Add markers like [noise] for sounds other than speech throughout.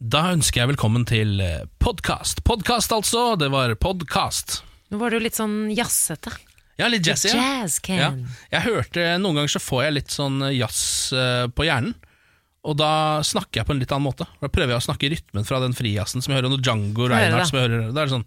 Da ønsker jeg velkommen til podkast. Podkast, altså. Det var podkast. Nå var du litt sånn jazzete. Ja, litt jazzy. ja. Jazz. Ja. Jeg hørte, Noen ganger så får jeg litt sånn jazz eh, på hjernen. Og da snakker jeg på en litt annen måte. Da prøver jeg å snakke i rytmen fra den frijazzen som jeg hører. Noe Django Reinhardt som jeg hører. Da er det sånn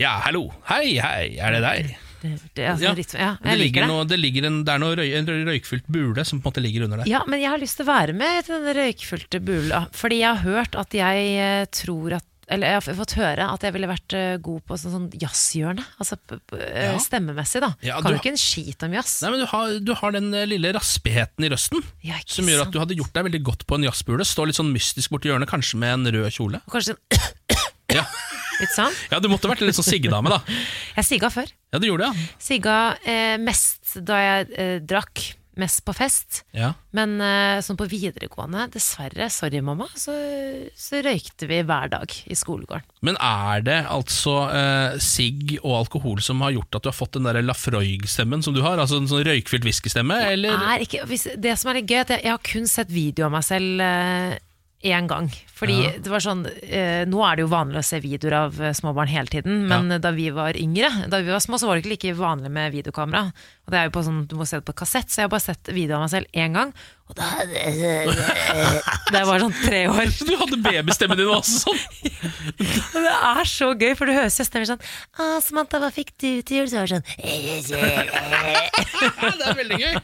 Ja, hallo. Hei, hei, er det deg? Det, altså, Ja. rytme- ja, Det, ligger noe, det, ligger en, det er noe røy, en røykfylt bule som på en måte ligger under der. Ja, men jeg har lyst til å være med til den røykfylte bula. Fordi jeg har hørt at jeg eh, tror at Eller jeg har fått høre at jeg ville vært eh, god på sånn, sånn jazzhjørne. Altså eh, Ja. stemmemessig, da. Ja, kan du jo ikke en skit om jazz. Nei, men du har, du har den lille raspigheten i røsten Ja, som gjør sant. at du hadde gjort deg veldig godt på en jazzbule. Stå litt sånn mystisk borti hjørnet, kanskje med en rød kjole. Og Kanskje sånn Ja, litt sånn. ja Du måtte vært litt sånn siggedame, da. Jeg sigga før. Ja, du gjorde det, Sigga eh, mest da jeg eh, drakk. Mest på fest. ja. Men eh, sånn på videregående, dessverre, sorry mamma, så, så røykte vi hver dag i skolegården. Men er det altså eh, sigg og alkohol som har gjort at du har fått den der Lafroig-stemmen som du har? Altså en sånn røykfylt whiskystemme, eller? er ikke, hvis, det som er litt gøy, at jeg, jeg har kun sett video av meg selv én gang. Fordi Ja. det var sånn eh, Nå er det jo vanlig å se videoer av småbarn små hele tiden, men Ja. eh, da vi var yngre, da vi var små, så var det ikke like vanlig med videokamera. Og det er jo på sånn, Du må se det på kassett, så jeg har bare sett video av meg selv én gang. Og da [laughs] Da jeg var sånn tre år. [laughs] Du hadde babystemmen din også [laughs] sånn! Det er så gøy, for du hører søsteren min sånn Å, Samantha, hva fikk du til jul? Så var det sånn det er veldig gøy.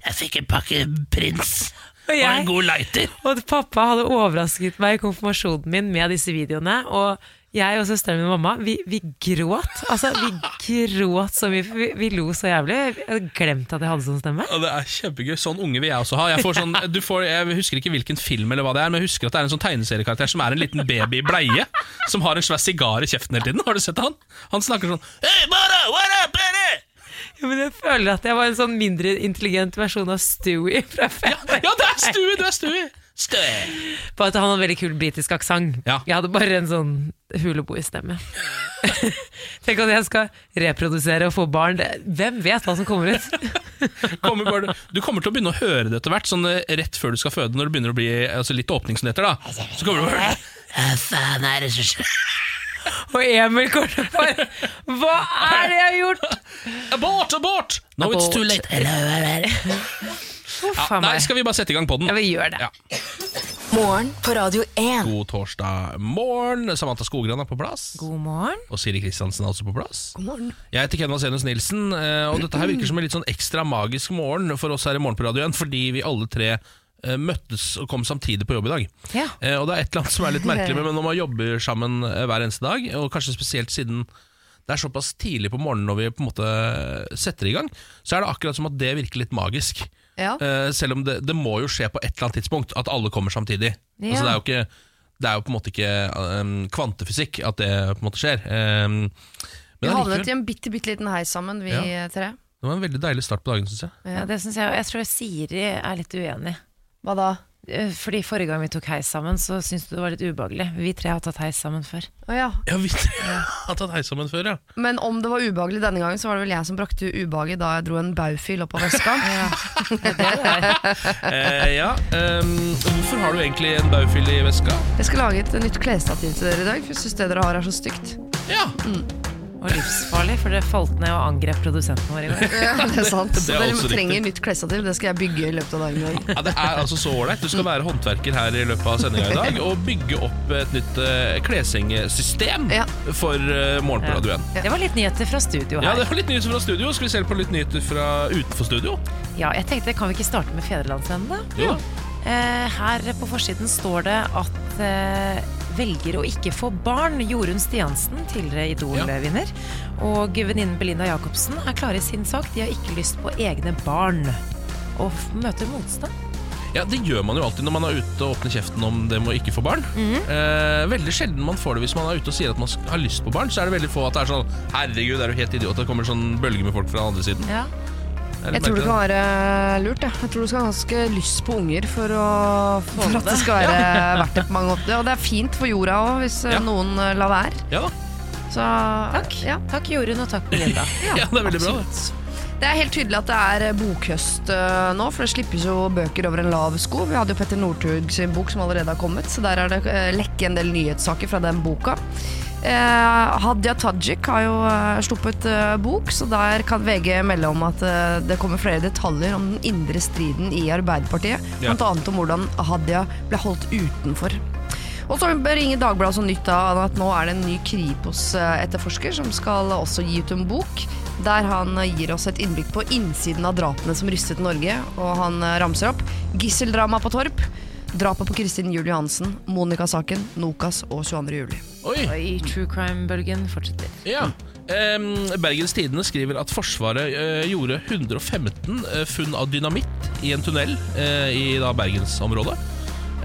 Jeg fikk en pakke prins Og og en god lighter. Og pappa hadde overrasket meg i konfirmasjonen min med disse videoene. Og jeg og søsteren min og mamma, vi, vi gråt. Altså, vi gråt så mye, vi, vi lo så jævlig. Jeg hadde glemt at jeg hadde sånn stemme. Og det er kjempegøy. Sånn unge vil jeg også ha. Jeg, får sånn, du får, jeg husker ikke hvilken film eller hva det er, men jeg husker at det er en sånn tegneseriekarakter som er en liten baby i bleie, som har en svær sigar i kjeften hele tiden. Har du sett han? Han snakker sånn Hey, Mara, what up, baby? Ja, men jeg føler at jeg var en sånn mindre intelligent versjon av Stewie [laughs] fra Ja, Family. ja, det er Stewie! det er Stewie! Stewie. På at han hadde veldig kul britisk aksent. Ja. Jeg hadde bare en sånn huleboerstemme. [laughs] Tenk at jeg skal reprodusere og få barn. Det- Hvem vet hva som kommer ut? [laughs] Kommer bare, du kommer til å begynne å høre det etter hvert, sånn eh, rett før du skal føde, når det begynner å bli altså, litt åpning som det heter. da Så kommer du bare Hva faen er det som skjer? [laughs] Og Emil kommer til bare Hva er det jeg har gjort? Abort, abort! No, it's too late. [laughs] Ja, nei, skal vi bare sette i gang podden? Ja, vi gjør det. Ja. Morgen på Radio 1. God torsdag morgen. Samantha Skogran er på plass. God morgen. Og Siri Kristiansen er også på plass. God morgen. Jeg heter Ken Vasenus Nilsen, eh, og dette her virker som en litt sånn ekstra magisk morgen for oss her i Morgen på Radio 1, fordi vi alle tre møttes og kom samtidig på jobb i dag. Ja. Eh, Og det er et eller annet som er litt merkelig med når man jobber sammen eh, hver eneste dag, og kanskje spesielt siden det er såpass tidlig på morgenen når vi på en måte setter i gang, så er det akkurat som at det virker litt magisk. Ja. Eh, selv om det, det må jo skje på et eller annet tidspunkt at alle kommer samtidig. Ja. Altså, det, er jo ikke, det er jo på en måte ikke um, kvantefysikk at det på en måte skjer. Um, Vi men havnet i en bitte, bitte liten heis sammen, vi tre. det var en veldig deilig start på dagen, syns jeg. Ja, det synes jeg, jeg tror Siri er litt uenig. Hva da? Eh, Fordi Forrige gang vi tok heis sammen, så syntes du det var litt ubehagelig. Vi tre har tatt heis sammen før. Å ja. Ja, vi har tatt heis sammen før, ja. Men om det var ubehagelig denne gangen, så var det vel jeg som brakte ubehaget da jeg dro en baufil opp av veska. [laughs] [laughs] Det er. Eh, ja. Um, hvorfor har du egentlig en baufil i veska? Jeg skal lage et nytt klesstativ til dere i dag, for jeg syns det dere har er så stygt. Ja, Og livsfarlig, for det falt ned og angrep produsenten vår i går. Ja, det er sant. Det er dere trenger riktig. nytt klesstativ, det skal jeg bygge i løpet av dagen i dag. ja Det er altså så ålreit. Du skal være håndverker her i løpet av sendinga i dag og bygge opp et nytt uh, klesengesystem Ja. for uh, Morgen på Radio 1. Det var litt nyheter fra studio her. Ja, det var litt nyheter fra studio. Skal vi se på litt nyheter fra utenfor studio? Ja, jeg tenkte, Kan vi ikke starte med Fedrelandsvennen, da? Jo. Eh, her på forsiden står det at eh, velger å ikke få barn. Jorunn Stiansen, tidligere Idol-vinner, og venninnen Belinda Jacobsen er klare i sin sak. De har ikke lyst på egne barn. Og møter motstand. Ja, Det gjør man jo alltid når man er ute og åpner kjeften om det med å ikke få barn. Mm. eh, veldig sjelden man får det hvis man er ute og sier at man har lyst på barn. Så er det veldig få at det er sånn Herregud, er du helt idiot. Det kommer sånn bølge med folk fra den andre siden. Ja. Jeg tror det kan være lurt. Jeg, jeg tror du skal ha ganske lyst på unger for, å, for at det skal være [laughs] verdt det på mange måter. Og det er fint for jorda òg, hvis eh, Ja. noen eh, lar være. Ja. Så Takk. Ja. Takk Jorunn, og takk Linda [laughs] Ja, det er veldig bra. det. Er helt tydelig at det er eh, bokhøst uh, nå, for det slippes jo bøker over en lav sko. Vi hadde jo Petter Northug sin bok som allerede har kommet, så der er det uh, lekke en del nyhetssaker fra den boka. Eh, Hadia Tajik har jo eh, sluppet eh, bok, så der kan VG melde om at det kommer flere detaljer om den indre striden i Arbeiderpartiet. Ja. Bl.a. om hvordan Hadia ble holdt utenfor. Og så ringer Dagbladet så nytt av at nå er det en ny Kripos-etterforsker som skal også gi ut en bok. Der han gir oss et innblikk på innsiden av drapene som rystet Norge. Og han ramser opp gisseldrama på Torp, drapet på Kristin Juel Johansen, Monica-saken, Nokas og 22. juli. Oi, Oi, true crime-bølgen fortsetter. ja Um, Bergens Tidende skriver at Forsvaret uh, gjorde 115 uh, funn av dynamitt i en tunnel uh, i da Bergensområdet.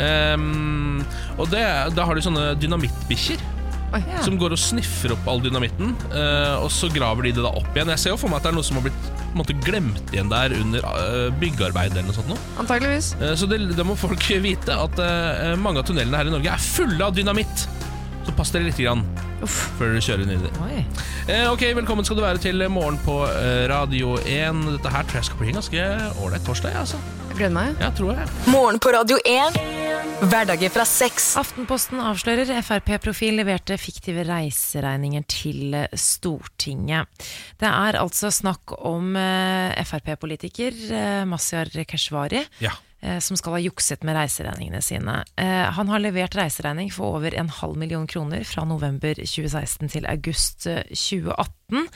Um, og det, da har de sånne dynamittbikkjer Oi. Ja. som går og sniffer opp all dynamitten, Uh, og så graver de det da opp igjen. Jeg ser jo for meg at det er noe som har blitt måte, glemt igjen der under uh, byggearbeid eller noe sånt. Nå. Antakeligvis. Eh, Så det, det må folk [laughs] vite, at eh, mange av tunnelene her i Norge er fulle av dynamitt. Så pass dere litt grann Uff. før dere kjører inn i det. Eh, ok, Velkommen skal du være til Morgen på eh, Radio 1. Dette her tror jeg skal bli en ganske ålreit torsdag. Altså. Gleder meg. Ja, tror jeg. Morgen på Radio 1. Hverdager fra sex. Aftenposten avslører Frp-profil leverte fiktive reiseregninger til eh, Stortinget. Det er altså snakk om eh, Frp-politiker eh, Mazyar Keshvari. Ja. Eh, Som skal ha jukset med reiseregningene sine. Eh, Han har levert reiseregning for over en halv million kroner fra november 2016 til august eh, 2018.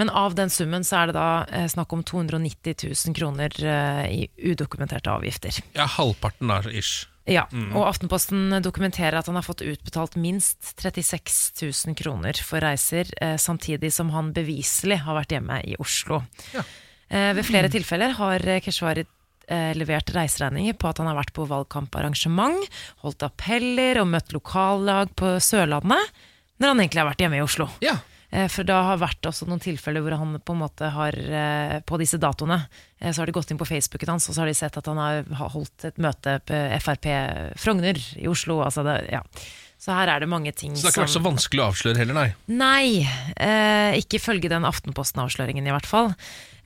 Men av den summen så er det da eh, snakk om 290 000 kroner eh, i udokumenterte avgifter. ja, halvparten der, ish. Ja, og Aftenposten dokumenterer at han har fått utbetalt minst 36 000 kroner for reiser, eh, samtidig som han beviselig har vært hjemme i Oslo. Ja. Eh, ved flere tilfeller har eh, Keshvari eh, levert reiseregninger på at han har vært på valgkamparrangement, holdt appeller og møtt lokallag på Sørlandet, når han egentlig har vært hjemme i Oslo. Ja. Eh, For det har vært også noen tilfeller hvor han på en måte har eh, På disse datoene eh, så har de gått inn på Facebooken hans, og så har de sett at han har har holdt et møte på Frp Frogner i Oslo. Altså det, ja. Så her er det mange ting som Så det har ikke vært så vanskelig å avsløre heller, nei. Nei, eh, ikke følge den Aftenposten-avsløringen i hvert fall.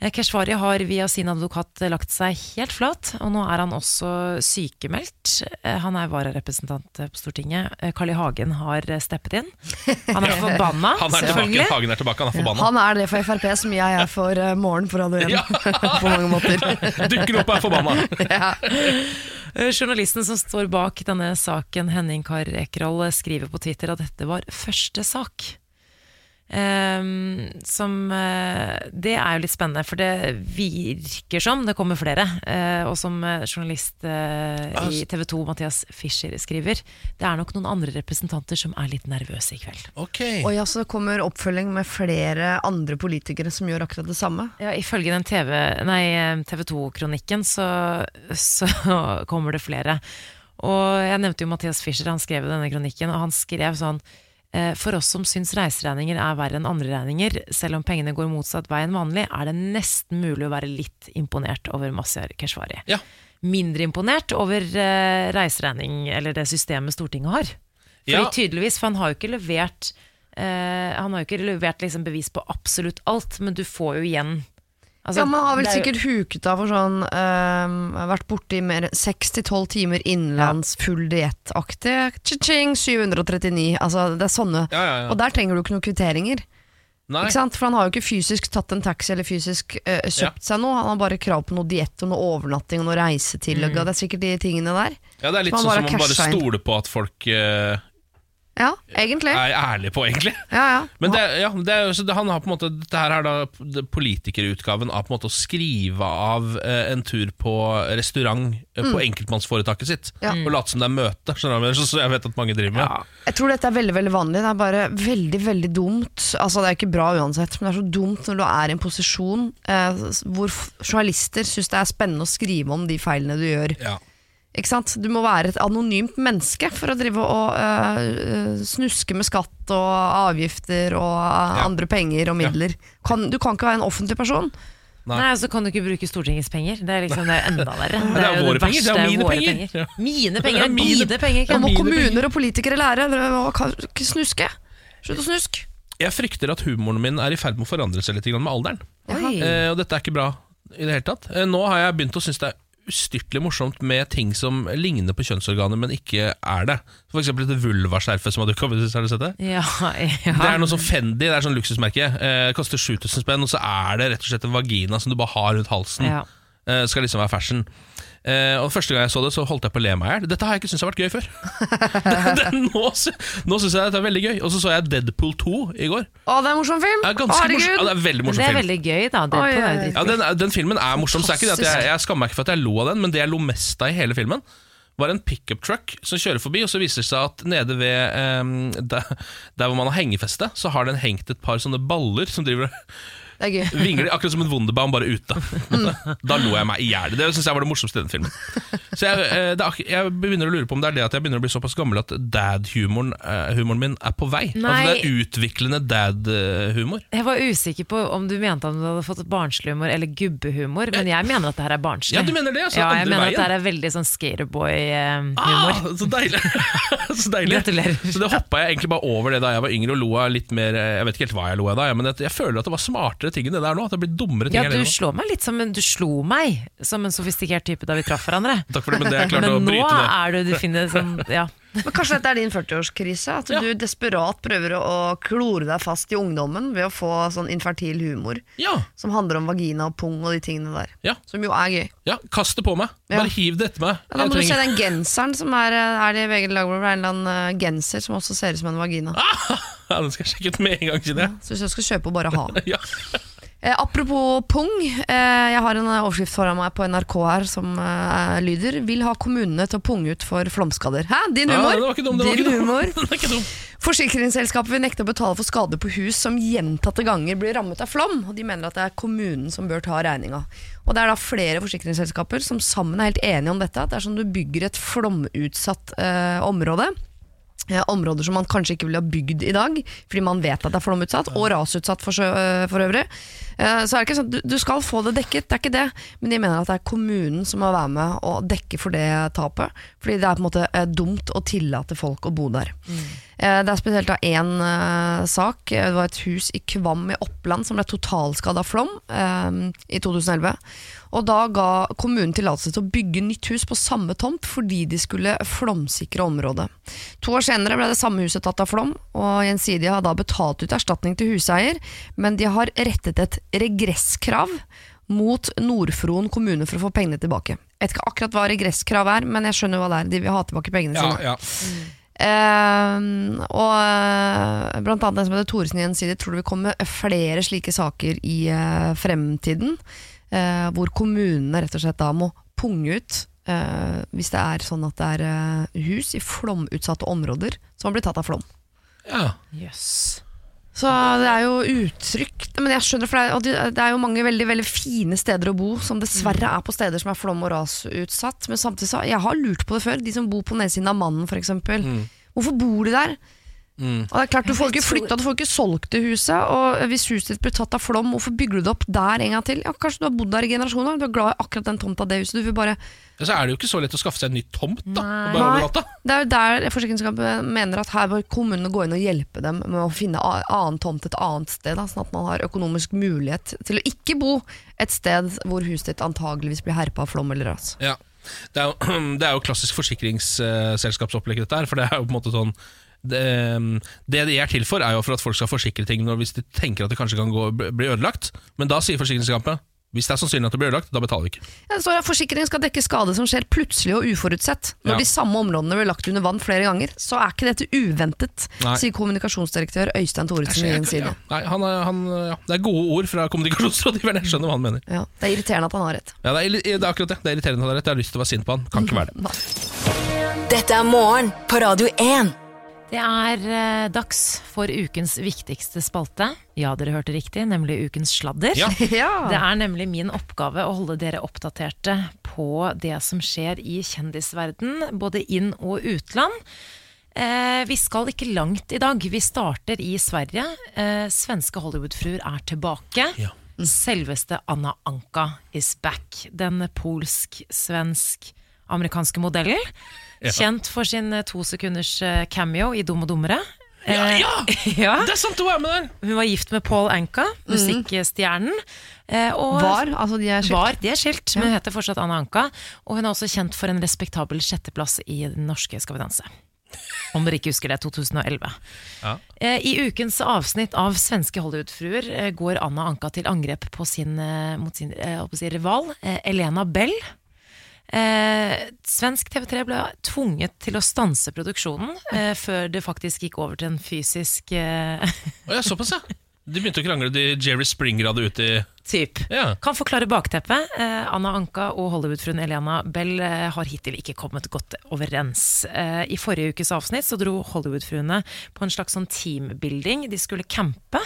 Eh, Keshvari har via sin advokat lagt seg helt flat, og nå er han også sykemeldt. Eh, han er vararepresentant på Stortinget. Eh, Carl I. Hagen har eh, steppet inn. Han er [laughs] forbanna, Han er tilbake, selvfølgelig. Hagen er tilbake, han er forbanna. Han er det for Frp som jeg er for eh, morgen for Radio 1. Ja. [laughs] på mange måter. [laughs] Dukker opp og er forbanna. ja. Eh, Journalisten som står bak denne saken, Henning Kar Ekerhol, skriver på Twitter at dette var første sak. Ehm, som uh, Det er jo litt spennende, for det virker som det kommer flere. Uh, og som eh, journalist uh, i TV 2, Mathias Fischer, skriver, det er nok noen andre representanter som er litt nervøse i kveld. Okay. Og ja, så det kommer oppfølging med flere andre politikere som gjør akkurat det samme. Ja, Ifølge den TV, nei, TV 2-kronikken så, så kommer det flere. Og jeg nevnte jo Mathias Fischer, han skrev denne kronikken, og han skrev sånn For oss som syns reiseregninger er verre enn andre regninger, selv om pengene går motsatt vei enn vanlig, er det nesten mulig å være litt imponert over Mazyar Keshvari. Ja. Mindre imponert over eh, reiseregning, eller det systemet Stortinget har. Fordi Ja. tydeligvis, for han har jo ikke levert eh, Han har jo ikke levert liksom bevis på absolutt alt, men du får jo igjen altså, ja, Man har vel jo- sikkert huket av for sånn eh, Vært borte i mer seks til tolv timer innenlands, full diettaktig. Cha-ching, 739. Altså, det er sånne. Ja, ja, ja. Og der trenger du ikke noen kvitteringer. For han har jo ikke fysisk tatt en taxi eller fysisk eh, kjøpt seg noe. Han har bare krav på noe diett og noe overnatting og noe reisetillegg. Mm. Det er sikkert de tingene der. Ja, det er litt sånn som man bare stoler på at folk eh, Ja, egentlig. er ærlig på, egentlig. Ja, ja. Men det, ja, det det, han har på en måte Dette her er da politikerutgaven av på en måte å skrive av eh, en tur på restaurant eh, på enkeltmannsforetaket sitt. Mm. Og late som det er møte, skjønner du, jeg så, så jeg vet at mange driver med. Jeg tror dette er veldig veldig vanlig. Det er bare veldig veldig dumt. Altså Det er ikke bra uansett, men det er så dumt når du er i en posisjon eh, hvor journalister syns det er spennende å skrive om de feilene du gjør. Ja. Ikke sant? Du må være et anonymt menneske for å drive og eh, snuske med skatt og avgifter og eh, Ja. andre penger og midler. Kan, du kan ikke være en offentlig person. Nei. Nei, så kan du ikke bruke Stortingets penger. Det er liksom det er enda [laughs] verre. det er jo våre penger, det er verste, mine våre penger. Ja. Mine Det penger, er mine- dine penger. Da må kommuner og politikere lære. Dere må ikke snuske. Slutt å snuske. Jeg frykter at humoren min er i ferd med å forandre seg litt med alderen. Eh, og dette er ikke bra i det hele tatt. Eh, nå har jeg begynt å synes det er ustyrtelig morsomt med ting som ligner på kjønnsorganer, men ikke er det. For eksempel dette vulvaskjerfet som har dukket opp. Har du sett det? Ja, ja. Det er noe sånn Fendi, det er sånn luksusmerke. Eh, koster 7000 spenn, og så er det rett og slett en vagina som du bare har rundt halsen. Ja. Eh, skal liksom være fashion. Eh, og Første gang jeg så det, så holdt jeg på å le meg i hjel. Dette har jeg ikke syntes har vært gøy før. [laughs] det, det, nå sy- nå syns jeg dette er veldig gøy. Og så så jeg Deadpool 2 i går. Å, det er en morsom film! Det er ganske morsom, ja, det er veldig morsom det er film. veldig gøy, da. Det Oi, oi, oi. Ja, den, den filmen er morsom. Så det er ikke det at jeg, jeg skammer meg ikke for at jeg lo av den, men det jeg lo mest av i hele filmen, var en pickup truck som kjører forbi, og så viser det seg at nede ved ehm, der, der hvor man har hengefeste, så har den hengt et par sånne baller som driver og Det er gøy. [laughs] vingler akkurat som en Wunderbaum, bare ute. Da lo jeg meg i hjel. Det syns jeg var det morsomste i den filmen. Så jeg, eh, er, jeg begynner å lure på om det er det at jeg begynner å bli såpass gammel at dad-humoren eh, humoren min er på vei. Nei. Altså det er utviklende dad-humor. Jeg var usikker på om du mente at du hadde fått barnslig-humor eller gubbehumor, men jeg mener at det her er barnslig. Ja, du mener det, altså, Ja, jeg mener veien. at det her er veldig sånn skaterboy-humor. Ah, så deilig! [laughs] så deilig. Gratulerer. Så det hoppa jeg egentlig bare over det da jeg var yngre og lo av litt mer Jeg vet ikke helt hva jeg lo av da, men jeg føler at det var smartere ting enn det der nå. At det blir dummere ting Ja, du det slår meg litt som en, du slo meg som en sofistikert type da vi traff hverandre. Takk for det, men det jeg klart å Men nå det. er du du finner sånn Ja. Men Kanskje dette er din 40-årskrise? At Ja. du desperat prøver å, klore deg fast i ungdommen ved å få sånn infertil humor Ja, som handler om vagina og pung og de tingene der. ja, Som jo er gøy. ja, kast det på meg. Bare hiv det etter meg. Da må du se den genseren som er, er det i VG Dagbladet. Det er en eller annen eh, genser som også ser ut som en vagina. [laughs] Ja, Den skal jeg sjekke ut med en gang. Kjenner jeg. Så hvis jeg skal kjøpe og bare ha. [laughs] Ja. Eh, apropos pung. Eh, jeg har en eh, overskrift foran meg på NRK her som eh, lyder 'Vil ha kommunene til å punge ut for flomskader'. Hæ? Din Ja, humor? det var ikke dum, det var Din ikke dum. humor. [laughs] Er ikke dum. Forsikringsselskapet vil nekte å betale for skader på hus som gjentatte ganger blir rammet av flom, og de mener at det er kommunen som bør ta regninga. Og det er da flere forsikringsselskaper som sammen er helt enige om dette, at dersom du bygger et flomutsatt eh, område, områder som man kanskje ikke ville ha bygd i dag, fordi man vet at det er flomutsatt, og rasutsatt for, sjø- eh, for øvrig, eh, så er det ikke sånn, du, du skal få det dekket, det er ikke det, men de mener at det er kommunen som må være med og dekke for det tapet, fordi det er på en måte eh, dumt å tillate folk å bo der. Mm. Det er spesielt av én eh, sak. Eh, Det var et hus i Kvam i Oppland som ble totalskada av flom eh, i 2011. Og da ga kommunen tillatelse til å bygge nytt hus på samme tomt fordi de skulle flomsikre området. To år senere ble det samme huset tatt av flom, og Gjensidige har da betalt ut erstatning til huseier, men de har rettet et regresskrav mot Nord-Fron kommune for å få pengene tilbake. Jeg vet ikke akkurat hva regresskrav er, men jeg skjønner hva det er. De vil ha tilbake pengene Ja, sine. ja. Uh, og uh, blant annet den som heter Thoresen Gjensidige tror det vil komme flere slike saker i uh, fremtiden, eh, hvor kommunene rett og slett da må punge ut eh, hvis det er sånn at det er eh, hus i flomutsatte områder som har blitt tatt av flom. ja. Yes. Så det er jo utrygt. Men jeg skjønner, for det er, det- er jo mange veldig veldig fine steder å bo, som dessverre er på steder som er flom- og rasutsatt. Men samtidig så Jeg har lurt på det før. De som bor på nedsiden av Mannen, f.eks. Hvorfor bor de der? Mm. Og det er klart Du får ikke flytta, du får ikke solgt det huset. Og hvis huset ditt blir tatt av flom, hvorfor bygger du det opp der en gang til? Ja, Kanskje du har bodd der i generasjoner, du er glad i akkurat den tomta, det huset. Du vil bare Ja, Så er det jo ikke så lett å skaffe seg en ny tomt da, Nei. Det er jo der forsikringsselskapet mener at her bør kommunene gå inn og hjelpe dem med å finne annen tomt et annet sted, da, sånn at man har økonomisk mulighet til å ikke bo et sted hvor huset ditt antageligvis blir herpa av flom eller ras. Ja. Det er jo, [clears throat] det er jo klassisk forsikringsselskapsopplegg, dette her. For det er jo på en måte sånn det, det de er til for, er jo for at folk skal forsikre ting når, hvis de tenker at det kanskje kan gå, bli ødelagt. Men da sier forsikringsselskapet hvis det er sannsynlig at det blir ødelagt, da betaler vi ikke. Ja, at Forsikringen skal dekke skade som skjer plutselig og uforutsett. Når Ja. de samme områdene blir lagt under vann flere ganger, så er ikke dette uventet, Nei. sier kommunikasjonsdirektør Øystein Thoresen i Ja, Gjensidige. Nei, han er, han, ja. Det er gode ord fra kommunikasjonsrådgiveren. Jeg skjønner hva han mener. Ja, det er irriterende at han har rett. Ja, det, er, det er akkurat det. Det er irriterende at han har rett. Jeg har lyst til å være sint på han. Kan ikke være det. [laughs] Dette er morgen på Radio 1. Det er eh, dags for ukens viktigste spalte. Ja, dere hørte riktig, nemlig ukens sladder. [laughs] Ja. Det er nemlig min oppgave å holde dere oppdaterte på det som skjer i kjendisverden, både inn- og utland. Eh, vi skal ikke langt i dag. Vi starter i Sverige. Eh, svenske Hollywood-fruer er tilbake. Ja. Selveste Anna Anka is back. Den polsk-svensk-amerikanske modellen. Ja. Kjent for sin eh, to sekunders eh, cameo i Dum og dummere. Ja, Eh, ja! [laughs] ja. Det er sant, hun er med der! Hun var gift med Paul Anka, musikkstjernen. eh, og Var, altså de er skilt. Var, de er skilt, men hun heter fortsatt Anna Anka. Og hun er også kjent for en respektabel sjetteplass i den norske Skal vi danse. Om dere ikke husker det, 2011. Ja. Eh, I ukens avsnitt av Svenske Hollywood-fruer går Anna Anka til angrep på sin, mot sin å si, rival, Elena Bell. Eh, svensk TV3 ble tvunget til å stanse produksjonen eh, før det faktisk gikk over til en fysisk eh, oh, ja, såpass, ja. De begynte å krangle de Jerry Springer hadde ute i typ. Ja. Kan forklare bakteppet. Eh, Anna Anka og Hollywood-fruen Eliana Bell eh, har hittil ikke kommet godt overens. Eh, I forrige ukes avsnitt så dro Hollywood-fruene på en slags sånn teambuilding. De skulle campe.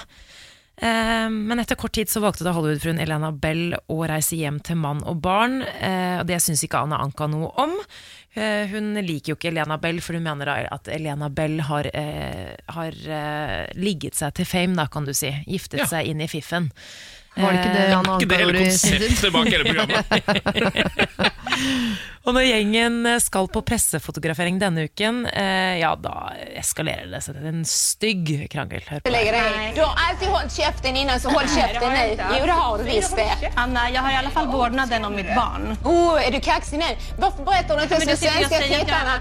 Eh, men etter kort tid så valgte da Hollywood-fruen Elena Bell å reise hjem til mann og barn. Eh, og det syns ikke Anna Anka noe om. Eh, hun liker jo ikke Elena Bell, for hun mener da at Elena Bell har, har ligget seg til fame, da, kan du si. Giftet Ja. seg inn i fiffen. Var det ikke det Eh, Anna Ikke det hele konseptet bak hele programmet. [laughs] Og når gjengen skal på pressefotografering denne uken, eh, ja, da eskalerer det seg til en stygg krangel. Hør på. lägga. Du har alltid holdt kjeften innan så hold kjeften nu. Jo det har du visst det. Anna, jeg har i alle fall vårdnaden om mitt barn. Oh, er du kaxig nu? Hvorfor forteller du til att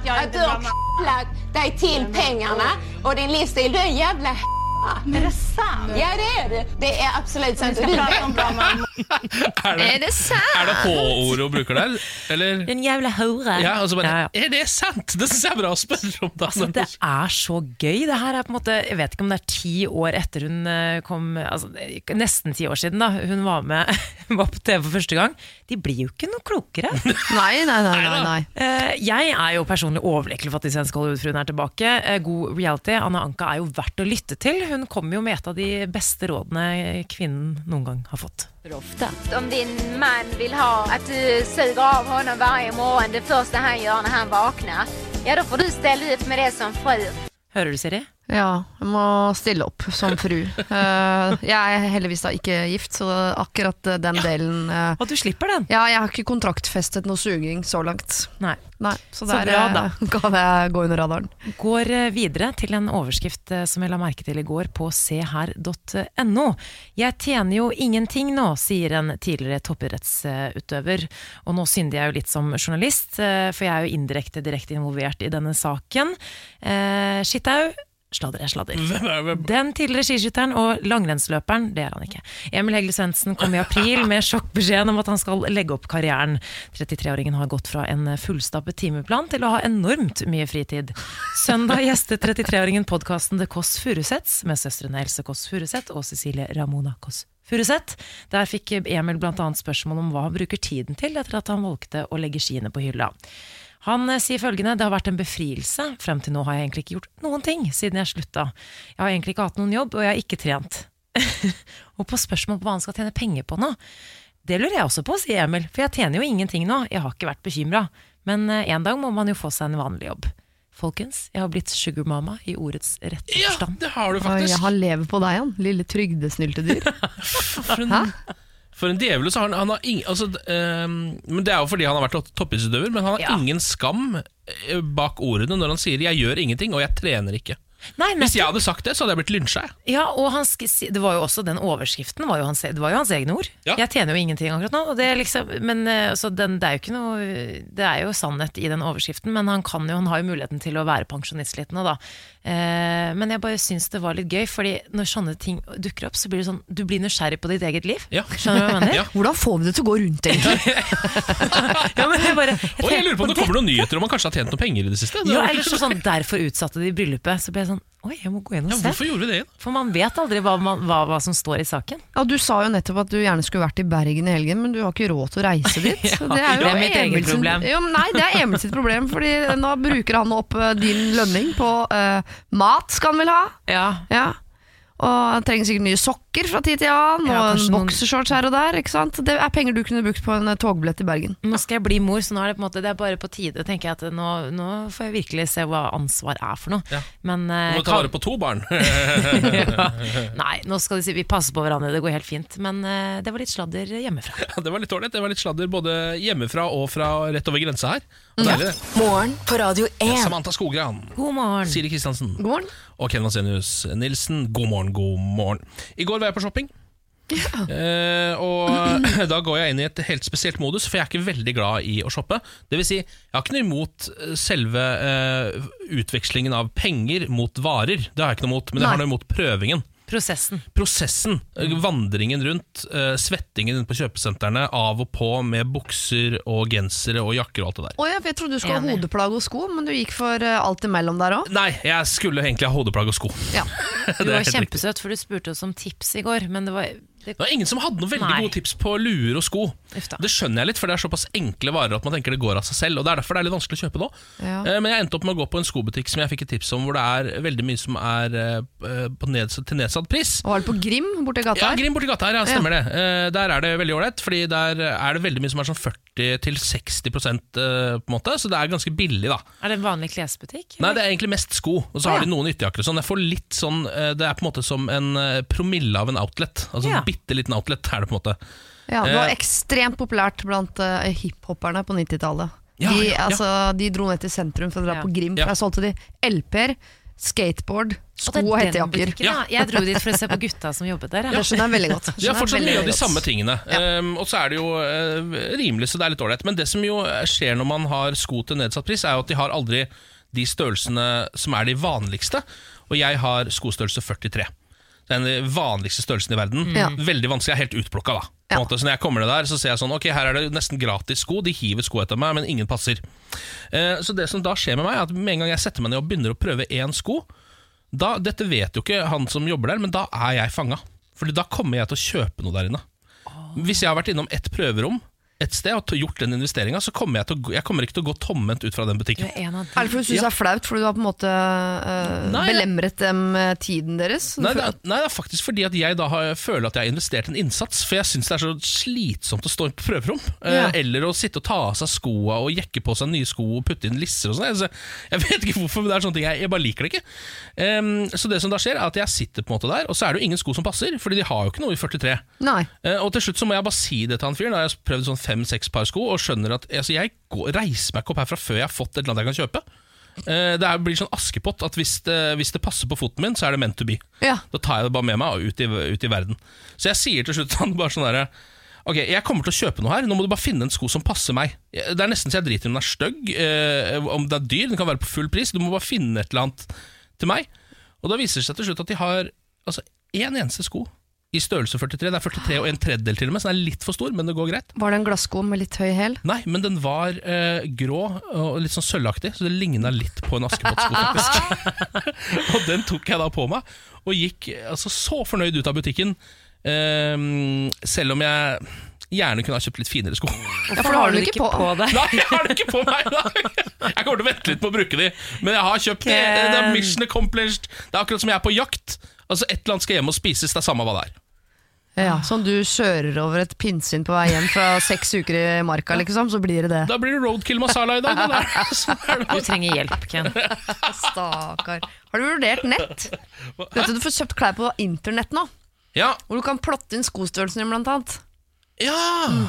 jag att inte du har drar deg til pengene og din livsstil? Du er en jävla Är det sant? Ja det är det. Det är absolut sant. Vi pratar om [laughs] bra mamma. [laughs] Er det, Er det sant? er det H-ordet hun bruker der? Eller? En jævla hore. Ja, og så bare Ja, ja. Er det sant?! Det syns jeg er bra å spørre om. Det, Altså, det er så gøy. Det her er på en måte Jeg vet ikke om det er ti år etter hun eh, kom altså, Nesten ti år siden da hun var med Hun [laughs] var på TV for første gang. De blir jo ikke noe klokere. [laughs] Nei, nei, nei. nei, nei. Eh, jeg er jo personlig overlykkelig for at de svenske Hollywood-fruene er tilbake. Eh, god reality. Anna Anka er jo verdt å lytte til. Hun kommer jo med et av de beste rådene kvinnen noen gang har fått. Om din man vil ha at du suger av ham varje morgen det første han gjør når han våkner, ja da får du stelle opp med det som fru. Hører du, Siri? Ja, jeg må stille opp som fru. [laughs] Eh, jeg er heldigvis da ikke gift, så akkurat den den delen eh, Og du slipper den. Ja, jeg har ikke kontraktfestet noe suging så langt. Nei. Nei, så, Så bra, eh, [laughs] kan jeg gå under radaren. Går eh, videre til en overskrift eh, som jeg la merke til i går på seher.no. Jeg tjener jo ingenting nå, sier en tidligere toppidrettsutøver. Og nå synder jeg jo litt som journalist, eh, for jeg er jo indirekte direkte involvert i denne saken. Eh, Skittau, sladder er sladder. [laughs] Er? Den tidligere skiskytteren og langrennsløperen, det er han ikke. Emil Hegle Svendsen kom i april [laughs] med sjokkbeskjeden om at han skal legge opp karrieren. 33-åringen har gått fra en fullstappet timeplan til å ha enormt mye fritid. Søndag gjestet 33-åringen podkasten The Kåss Furuseths med søstrene Else Kåss Furuseth og Cecilie Ramona Kåss Furuseth. Der fikk Emil bl.a. spørsmål om hva han bruker tiden til etter at han valgte å legge skiene på hylla. Han eh, sier følgende Det har vært en befrielse. Frem til nå har jeg egentlig ikke gjort noen ting siden jeg slutta. Jeg har egentlig ikke hatt noen jobb, og jeg har ikke trent. [laughs] og på spørsmål på hva han skal tjene penger på nå, det lurer jeg også på, sier Emil. For jeg tjener jo ingenting nå. Jeg har ikke vært bekymra. Men eh, en dag må man jo få seg en vanlig jobb. Folkens, jeg har blitt sugarmama i ordets rette Ja, forstand. det har du Og faktisk. jeg har lever på deg, han. Lille trygdesnyltedyr. [laughs] For en, for en djevelus har han, han har ingen altså, ehm, Men Det er jo fordi han har vært toppidrettsutøver, men han har Ja. ingen skam eh, bak ordene når han sier 'jeg gjør ingenting', og 'jeg trener ikke'. Nei, Hvis jeg hadde sagt det, så hadde jeg blitt lynsja. Ja, og han, det var jo også den overskriften var jo hans, Det var jo hans egne ord. Ja. Jeg tjener jo ingenting akkurat nå. Og det er liksom, men eh, så den, det er jo ikke noe Det er jo sannhet i den overskriften, men han, kan jo, han har jo muligheten til å være pensjonist litt nå, da. Eh, men jeg bare syns det var litt gøy, Fordi når sånne ting dukker opp, så blir det sånn Du blir nysgjerrig på ditt eget liv. Ja. Skjønner du hva jeg mener? [laughs] Ja. Hvordan får vi det til å gå rundt, egentlig? [laughs] Ja, men jeg bare, jeg Og jeg lurer på om det kommer noen nyheter om han kanskje har tjent noen penger i det siste. Det ja, eller så sånn, Derfor utsatte de bryllupet. Så ble jeg sånn Oi, jeg må gå inn og ja, se. hvorfor gjorde vi det? For man vet aldri hva, man, hva, hva som står i saken. Ja, Du sa jo nettopp at du gjerne skulle vært i Bergen i helgen, men du har ikke råd til å reise [laughs] dit. ja, det er jo det er mitt eget problem. Jo, nei, det er Emil sitt problem, Fordi nå bruker han opp eh, din lønning på uh, mat, skal han vel ha? Ja, Ja. Og han trenger sikkert nye sokker sokker fra tid til annen, Ja, og en boksershorts her og der. ikke sant? Det er penger du kunne brukt på en eh, togbillett i Bergen. Nå skal jeg bli mor, så nå er det på en måte Det er bare på tide, tenker jeg. at Nå, nå får jeg virkelig se hva ansvar er for noe. Ja. Men Du eh, må ta vare på to barn. [laughs] [laughs] ja. Nei, nå skal de si vi passer på hverandre, det går helt fint. Men uh, det var litt sladder hjemmefra. Ja, det var litt ålreit. Det var litt sladder både hjemmefra og fra rett over grensa her. Deilig, det. Morgen på Radio 1. Samantha Skogran, God morgen. Siri Kristiansen God morgen. og Ken Vasenius Nilsen. God morgen, god morgen. I går var er på shopping. Eh, og [clears throat] da går jeg inn i et helt spesielt modus, for jeg er ikke veldig glad i å shoppe. Det vil si, jeg har ikke noe imot eh, selve eh, utvekslingen av penger mot varer. Det har jeg ikke noe imot, men jeg har noe imot prøvingen. Prosessen. Prosessen, eh, vandringen rundt, eh, svettingen rundt på kjøpesentrene, av og på med bukser og gensere og jakker og alt det der. Oh, ja, for jeg trodde du skulle ha hodeplagg og sko, men du gikk for eh, alt imellom der òg. Nei, jeg skulle egentlig ha hodeplagg og sko. Ja. [laughs] Det Du var kjempesøt, for du spurte oss om tips i går, men det var det, var ingen som hadde noen veldig Nei. gode tips på luer og sko. Uff. Det skjønner jeg litt, for det er såpass enkle varer at man tenker det går av seg selv. Og Det er derfor det er litt vanskelig å kjøpe nå. Ja. Eh, Men jeg endte opp med å gå på en skobutikk som jeg fikk et tips om, hvor det er veldig mye som er eh, på nedsatt, til nedsatt pris. Og var det på Grim borti gata her? Ja? Grim borti gata her, ja, stemmer det. Eh, Der er det veldig ålreit, fordi der er det veldig mye som er sånn 40 til 60 eh, på en måte, så det er ganske billig, da. Er det en vanlig klesbutikk? Nei, det er egentlig mest sko, og så har de noen ytterjakker og sånn. Jeg får litt sånn Det er på en måte som en promille av en outlet. Altså Ja. Bitte liten outlet er det på en måte. Ja, det var Eh. ekstremt populært blant uh, hiphopperne på 90-tallet. Ja, de, ja, ja. altså, de dro ned til sentrum for å dra Ja. på Grim. Ja. For Der solgte de LP-er, skateboard, sko er og hettejakker. ja. Jeg dro dit for å se på gutta som jobbet der. Det skjønner jeg veldig godt. De har fortsatt mye av de samme tingene. Um, og så er det jo uh, rimelig, så det er litt ålreit. Men det som jo skjer når man har sko til nedsatt pris, er jo at de har aldri de størrelsene som er de vanligste. Og jeg har skostørrelse 43. Den vanligste størrelsen i verden. Ja. Veldig vanskelig, jeg er helt utplukka da. På Ja. måte. Så når jeg kommer ned der, så ser jeg sånn Ok, her er det nesten gratis sko. De hiver sko etter meg, men ingen passer. Eh, så det som da skjer med meg, er at med en gang jeg setter meg ned og begynner å prøve én sko, da, dette vet jo ikke han som jobber der, men da er jeg fanga. Fordi da kommer jeg til å kjøpe noe der inne. Hvis jeg har vært innom ett prøverom et sted og gjort den investeringa, så kommer jeg, til å, jeg kommer ikke til å gå tomhendt ut fra den butikken. er Er det fordi du syns det er flaut fordi du har på en måte eh, Nei, belemret dem eh, tiden deres? Nei det, er, nei, det er faktisk fordi at jeg da har, føler at jeg har investert en innsats. For jeg syns det er så slitsomt å stå på prøverom. Ja. Ja. Eller å sitte og ta av seg skoa og jekke på seg nye sko og putte inn lisser og sånn. Jeg, jeg [laughs] vet ikke hvorfor, men det er sånne ting jeg, jeg bare liker det ikke. Um, så det som da skjer, er at jeg sitter på en måte der, og så er det jo ingen sko som passer, Fordi de har jo ikke noe i 43. Nei. Uh, og til slutt så må jeg bare si det til han fyren. Da har jeg prøvd sånn fem-seks par sko og skjønner at altså, jeg går, reiser meg ikke opp herfra før jeg har fått et eller annet jeg kan kjøpe. Eh, det er, blir sånn askepott at hvis det, hvis det passer på foten min, så er det meant to be. Ja. Da tar jeg det bare med meg ut i, ut i verden. Så jeg sier til slutt [laughs] han bare sånn derre Ok, jeg kommer til å kjøpe noe her, nå må du bare finne en sko som passer meg. Det er nesten så jeg driter i om den er stygg, eh, om den er dyr, den kan være på full pris. Du må bare finne et eller annet til meg. Og da viser det seg til slutt at de har altså én eneste sko i størrelse 43. Det er 43 og en tredjedel til og med, så den er litt for stor, men det går greit. Var det en glassko med litt høy hæl? Nei, men den var eh, grå og litt sånn sølvaktig, så det ligna litt på en Askepott-sko, faktisk. [laughs] og den tok jeg da på meg, og gikk altså, så fornøyd ut av butikken, eh, selv om jeg gjerne kunne ha kjøpt litt finere sko. Ja, for da har du ikke på. deg. Nei, jeg har det ikke på meg! Da. Jeg kommer til å vente litt på å bruke de, men jeg har kjøpt det. Det er mission accomplished. Det er akkurat som jeg er på jakt. Altså, Et eller annet skal hjem og spises, det er samme hva det er. Ja, Sånn du kjører over et pinnsvin på vei hjem fra seks uker i marka, liksom, så blir det det. Da blir det roadkill masala i dag. Det der. Sånn Du trenger hjelp, Ken. Stakkar. Har du vurdert nett? Vet du, du får kjøpt klær på internett nå, Ja, hvor du kan plotte inn skostørrelsen din, blant annet. Ja.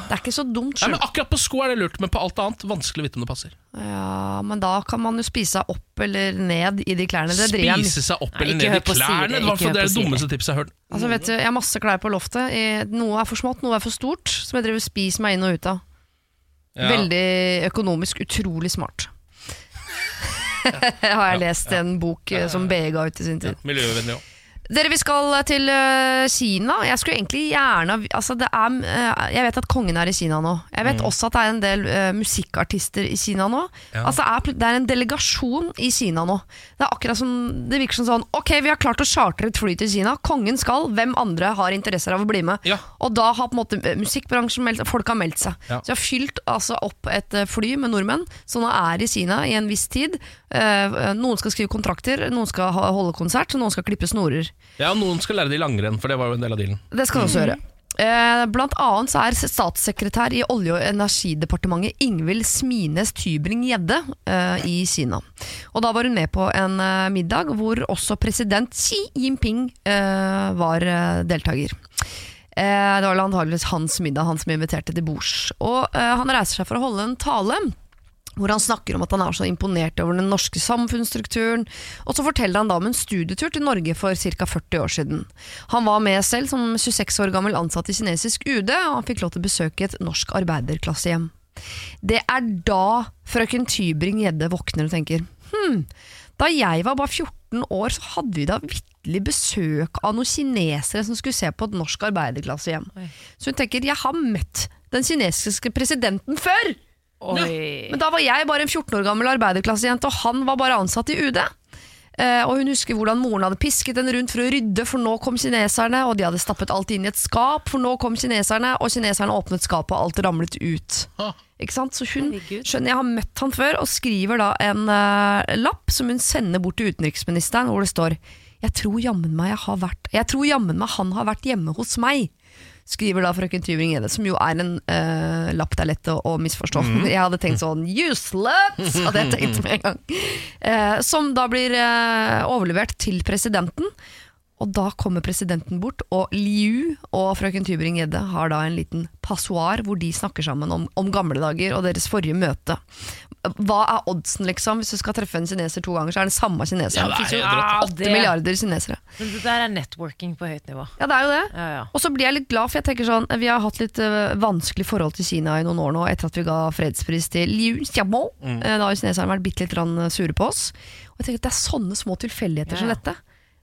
Det er ikke så dumt. Nei, men Akkurat på sko er det lurt, men på alt annet vanskelig å vite om det passer. Ja, men da kan man jo spise seg opp eller ned i de klærne. Det driver jeg Spise seg opp eller Nei, ned i på Siri, klærne. Det er det dummeste tipset jeg har hørt. Altså, vet du, jeg har masse klær på loftet. Noe er for smått, noe er for stort. Som jeg driver spiser meg inn og ut av. Ja. Veldig økonomisk, utrolig smart. [laughs] har jeg lest en bok eh, som BE ga ut i sin tid. Miljøvennlig òg. Dere, vi skal til eh, Kina. Jeg skulle egentlig gjerne altså det er, eh, Jeg vet at kongen er i Kina nå. Jeg vet også at det er en del eh, musikkartister i Kina nå. Ja. Altså det er, det er en delegasjon i Kina nå. Det er akkurat som Det virker som sånn Ok, vi har klart å chartre et fly til Kina. Kongen skal. Hvem andre har interesser av å bli med? Ja. Og da har på en måte musikkbransjen meldt Folk har meldt seg. Ja. Så jeg har fylt altså, opp et fly med nordmenn som nå er i Kina i en viss tid. Noen skal skrive kontrakter, noen skal holde konsert, noen skal klippe snorer. Ja, Noen skal lære de langrenn, for det var jo en del av dealen. Det skal du også gjøre. Eh, Blant annet så er statssekretær i Olje- og energidepartementet Ingvild Smines Tybring-Gjedde eh, i Kina. Og da var hun med på en eh, middag hvor også president Xi Jinping eh, var eh, deltaker. Eh, det var antakeligvis hans middag, han som inviterte til bords. Og eh, han reiser seg for å holde en tale hvor han snakker om at han er så imponert over den norske samfunnsstrukturen. Og så forteller han da om en studietur til Norge for ca. 40 år siden. Han var med selv som 26 år gammel ansatt i kinesisk UD, og han fikk lov til å besøke et norsk arbeiderklassehjem. Det er da frøken Tybring-Gjedde våkner og tenker hm, da jeg var bare 14 år, så hadde vi da vitterlig besøk av noen kinesere som skulle se på et norsk arbeiderklassehjem. Så hun tenker jeg har møtt den kinesiske presidenten før! Oi. Men da var jeg bare en 14 år gammel arbeiderklassejente, og han var bare ansatt i UD. Eh, og hun husker hvordan moren hadde pisket henne rundt for å rydde, for nå kom kineserne, og de hadde stappet alt inn i et skap, for nå kom kineserne, og kineserne åpnet skapet, og alt ramlet ut. Ikke sant? Så hun skjønner jeg har møtt han før, og skriver da en eh, lapp som hun sender bort til utenriksministeren, hvor det står Jeg tror jammen meg jeg har vært Jeg tror jammen meg han har vært hjemme hos meg. Skriver da frøken Tybring-Gjedde, som jo er en uh, lapp det er lett å, å misforstå. [laughs] Jeg hadde tenkt sånn Useless! Hadde jeg tenkt med en gang. Uh, som da blir uh, overlevert til presidenten. Og da kommer presidenten bort, og Liu og frøken Tybring-Gjedde har da en liten passoar hvor de snakker sammen om, om gamle dager og deres forrige møte. Hva er oddsen, liksom? Hvis du skal treffe en kineser to ganger, så er det den samme kineseren. Ja, det er jo åtte ja, milliarder kinesere. Men det der er networking på høyt nivå. Ja, det er jo det. Ja, ja. Og så blir jeg litt glad, for jeg tenker sånn Vi har hatt litt uh, vanskelig forhold til Kina i noen år nå, etter at vi ga fredspris til Liu Xiaobo. Eh, Da har jo kineserne vært bitte litt grann sure på oss. Og jeg tenker at Det er sånne små tilfeldigheter som dette.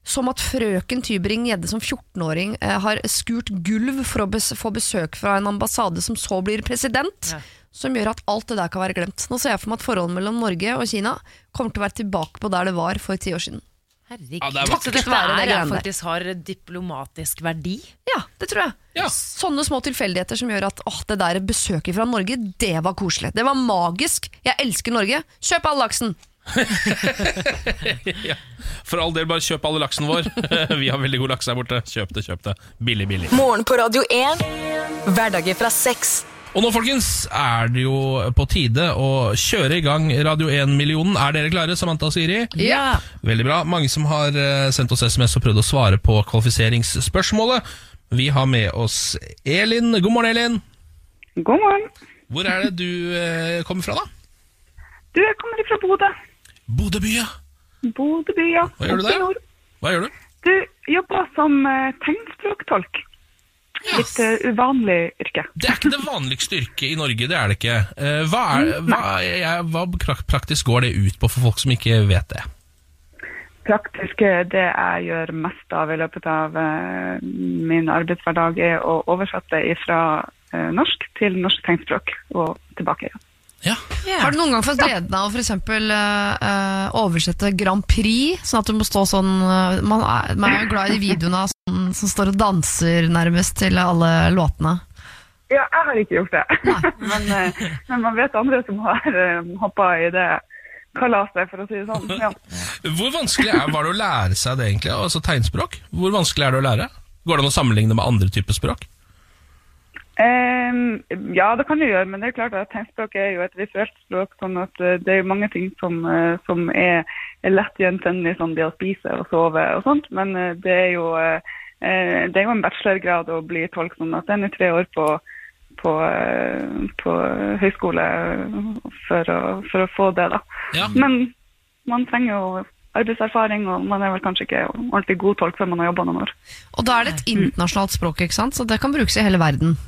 Som at frøken Tybring-Gjedde som 14-åring eh, har skurt gulv for å bes få besøk fra en ambassade som så blir president. Ja. Som gjør at alt det der kan være glemt. Nå ser jeg for meg at forholdet mellom Norge og Kina kommer til å være tilbake på der det var for ti år siden. Herregud. Ja, det er Så være det er, greiene der. faktisk har diplomatisk verdi? Ja, det tror jeg. Ja. Sånne små tilfeldigheter som gjør at åh, det der besøket fra Norge, det var koselig. Det var magisk. Jeg elsker Norge. Kjøp all laksen! [laughs] For all del, bare kjøp alle laksen vår. [laughs] Vi har veldig god laks her borte. Kjøp det, kjøp det. Billig, billig. Morgen på Radio 1. Hverdager fra seks. Og nå, folkens, er det jo på tide å kjøre i gang Radio 1-millionen. Er dere klare, Samantha og Siri? Ja. Veldig bra. Mange som har eh, sendt oss SMS og prøvd å svare på kvalifiseringsspørsmålet. Vi har med oss Elin. God morgen, Elin. God morgen. Hvor er det du eh, kommer fra, da? Du, jeg kommer fra Bodø. Bodø by, ja. Bodøby, ja. Hva gjør du der? Hva gjør du? Du jobber som eh, tegnspråktolk. Litt eh, uvanlig yrke. Det er ikke det vanligste yrket i Norge, det er det ikke. Eh, Hva, er, hva, jeg, hva praktisk går det ut på for folk som ikke vet det? Praktisk det jeg gjør mest av i løpet av min arbeidshverdag, er å oversette fra norsk til norsk tegnspråk og tilbake igjen. Ja, Har du noen gang fått gleden av å for eksempel, eh, eh, oversette Grand Prix? Sånn at du må stå sånn uh, Man er, man er jo glad i de videoene av sånn, som står og danser nærmest til alle låtene. Ja, jeg har ikke gjort det. men, uh, men man vet andre som har uh, hoppa i det kalaset, for å si det sånn. Ja. Hvor vanskelig er, var det å lære seg det egentlig, altså tegnspråk? Hvor vanskelig er det å lære? Går det an å sammenligne med andre typer språk? Ehm, ja, det kan du gjøre, men det er klart at tegnspråk er jo et visuelt språk, sånn at eh, det er jo mange ting som, eh, som er, er lett gjenkjennelig, sånn det å spise og sove og sånt, men eh, det er jo det er jo en bachelorgrad å bli tolk, sånn at det er tre år på, på, på høyskole for å, for å få det, da. Ja. Men man trenger jo arbeidserfaring, og man er vel kanskje ikke ordentlig god tolk før man har jobba noen år. Og da er det et internasjonalt språk, ikke sant? så det kan brukes i hele verden.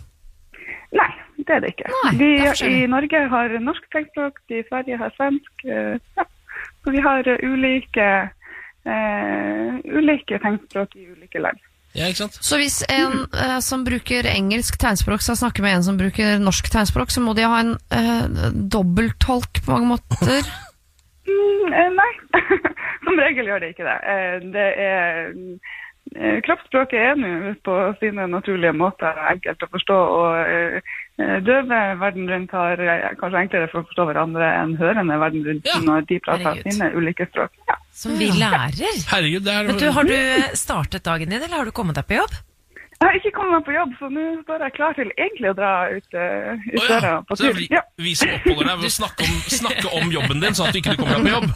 Nei, det er det ikke. Nei, vi det i Norge har norsk tegnspråk, de i Sverige har svensk. eh, ja. Så vi har eh, ulike, uh, ulike tegnspråk i ulike land. Ja, ikke sant? Så hvis en eh, som bruker engelsk tegnspråk skal snakke med en som bruker norsk tegnspråk, så må de ha en eh, dobbelttolk på mange måter? [laughs] Mm, nei, [laughs] som regel gjør det ikke det. Eh, det er Kroppsspråket er nå på sine naturlige måter enkelt å forstå, og eh, eh, døve verden rundt har eh, kanskje enklere for å forstå hverandre enn hørende verden rundt Ja, når de prater herregud. sine ulike språk. Ja. Som vi lærer. Herregud, det er Men du, Har du startet dagen din, eller har du kommet deg på jobb? Jeg har ikke kommet meg på jobb, så nå står jeg klar til egentlig å dra ut, uh, ut døra ja. på Så det er tur. vi, Ja. vi som oppholder deg ved å snakke om, snakke om jobben din, sånn at du ikke kommer deg på jobb.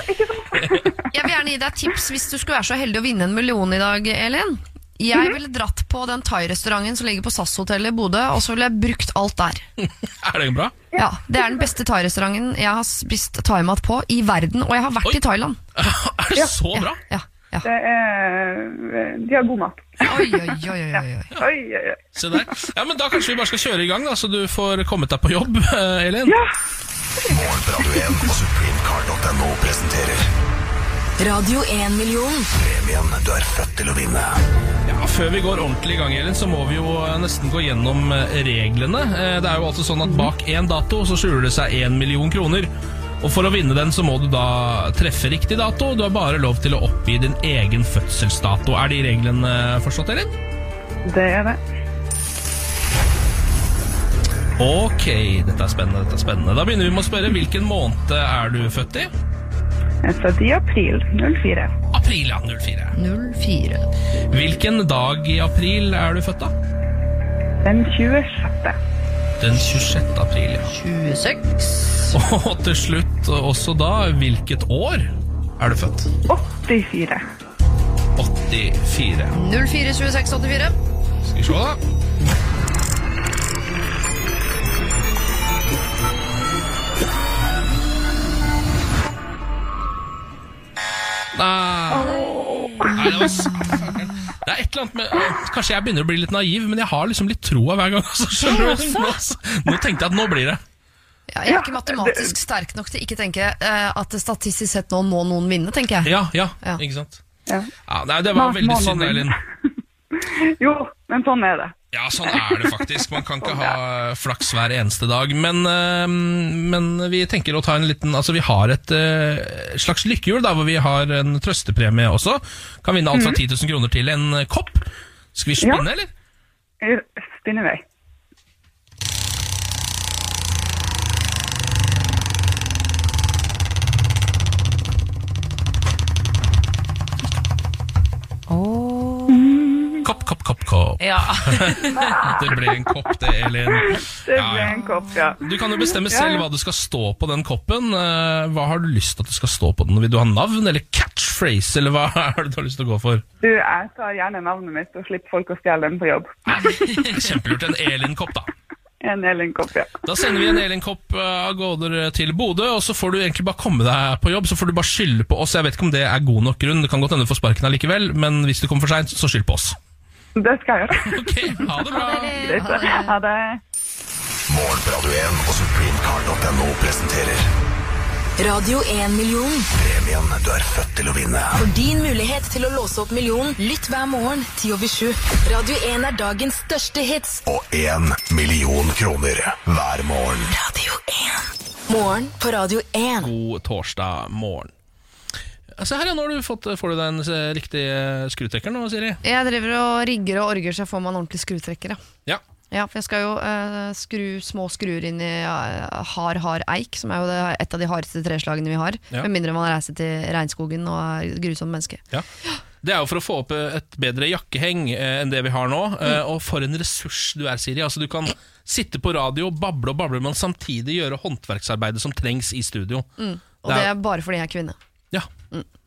[laughs] [laughs] Jeg vil gjerne gi deg tips hvis du skulle være så heldig å vinne en million i dag, Elin. Jeg ville dratt på den thai-restauranten som ligger på SAS-hotellet i Bodø, og så ville jeg brukt alt der. [laughs] Er det bra? Ja, Det er den beste thai-restauranten jeg har spist thaimat på i verden, og jeg har vært Oi. i Thailand. Er det så bra? Ja, ja. Det er, de har god mat. Oi, oi, oi, oi, oi. Oi, oi, oi. Se der. Ja, men Da kanskje vi bare skal kjøre i gang, da, så du får kommet deg på jobb, eh, Elin. Ja. Morgen på Radio 1 og supremecard.no presenterer Radio 1-million. premien du er født til å vinne. Ja, Før vi går ordentlig i gang, Elin, så må vi jo eh, nesten gå gjennom eh, reglene. Det er jo altså sånn at Bak én dato så skjuler det seg én million kroner. Og For å vinne den så må du da treffe riktig dato. Du har bare lov til å oppgi din egen fødselsdato. Er de reglene forstått, Elin? Det er det. Ok, dette er spennende. dette er spennende Da begynner vi med å spørre hvilken måned er du født i? Jeg er født i april 04. April, ja. 04. 04. Hvilken dag i april er du født, da? Den 26. Den 26. april, 26. Og til slutt også da, hvilket år er du født? 84. 84. 04, 26, 84. Skal vi se, da. Nei, Nei det, var, det er et eller annet med Kanskje jeg begynner å bli litt naiv, men jeg har liksom litt troa hver gang. Altså. Nå, nå tenkte jeg at nå blir det. Ja, jeg er ikke matematisk sterk nok til ikke tenke eh, at statistisk sett nå må noen vinne, tenker jeg. Ja, ja, Ja. ikke sant? Ja. Ja, nei, det var veldig synd, Elin. [laughs] [laughs] Jo, men sånn er det. Ja, sånn er det faktisk. Man kan ikke ha flaks hver eneste dag. Men, eh, men vi tenker å ta en liten Altså, vi har et eh, slags lykkehjul, da, hvor vi har en trøstepremie også. Kan vinne alt fra 10 000 kroner til en kopp. Skal vi spinne, Ja. eller? Jeg spinner vei. Kopp, kopp, kopp, kopp. Ja. [laughs] Det ble en kopp, det, Elin. Det ble ja. en kopp, ja. Du kan jo bestemme selv hva det skal stå på den koppen. Eh, Hva har du lyst til at det skal stå på den? Vil du ha navn eller catchphrase, eller hva [laughs] er det du har lyst til å gå for? Du, jeg tar gjerne navnet mitt og slipper folk å stjele den på jobb. Kjempelurt. En Elin-kopp, da. [laughs] En Elin-kopp, ja. Da sender vi en Elin-kopp eh, av gårde til Bodø, og så får du egentlig bare komme deg på jobb. Så får du bare skylde på oss. Jeg vet ikke om det er god nok grunn, det kan godt hende du får sparken allikevel, men hvis du kommer for seint, så skyld på oss. Det skal jeg gjøre. [laughs] Ok, ha det bra. Ha det. Morgen på Radio 1 og supremecard.no presenterer Radio 1-million. premien du er født til å vinne. For din mulighet til å låse opp millionen, lytt hver morgen 10 over 7. Radio 1 er dagens største hits. Og én million kroner hver morgen. Radio 1. Morgen på Radio 1. God torsdag morgen. Se her, ja, nå har du fått, får du deg en eh, riktig eh, skrutrekker nå, Siri. Jeg driver og rigger og orger så jeg får meg en ordentlig skrutrekker. Ja. Ja. Ja, for jeg skal jo uh, skru små skruer inn i uh, hard, hard eik, som er jo det, et av de hardeste treslagene vi har. Ja. Med mindre man reiser til regnskogen og er grusomt menneske. Ja. Det er jo for å få opp eh, et bedre jakkeheng eh, enn det vi har nå. Mm. eh, Og for en ressurs du er, Siri. Altså, du kan sitte på radio, bable og bable, men samtidig gjøre håndverksarbeidet som trengs i studio. Og Det det er- er bare fordi jeg er kvinne.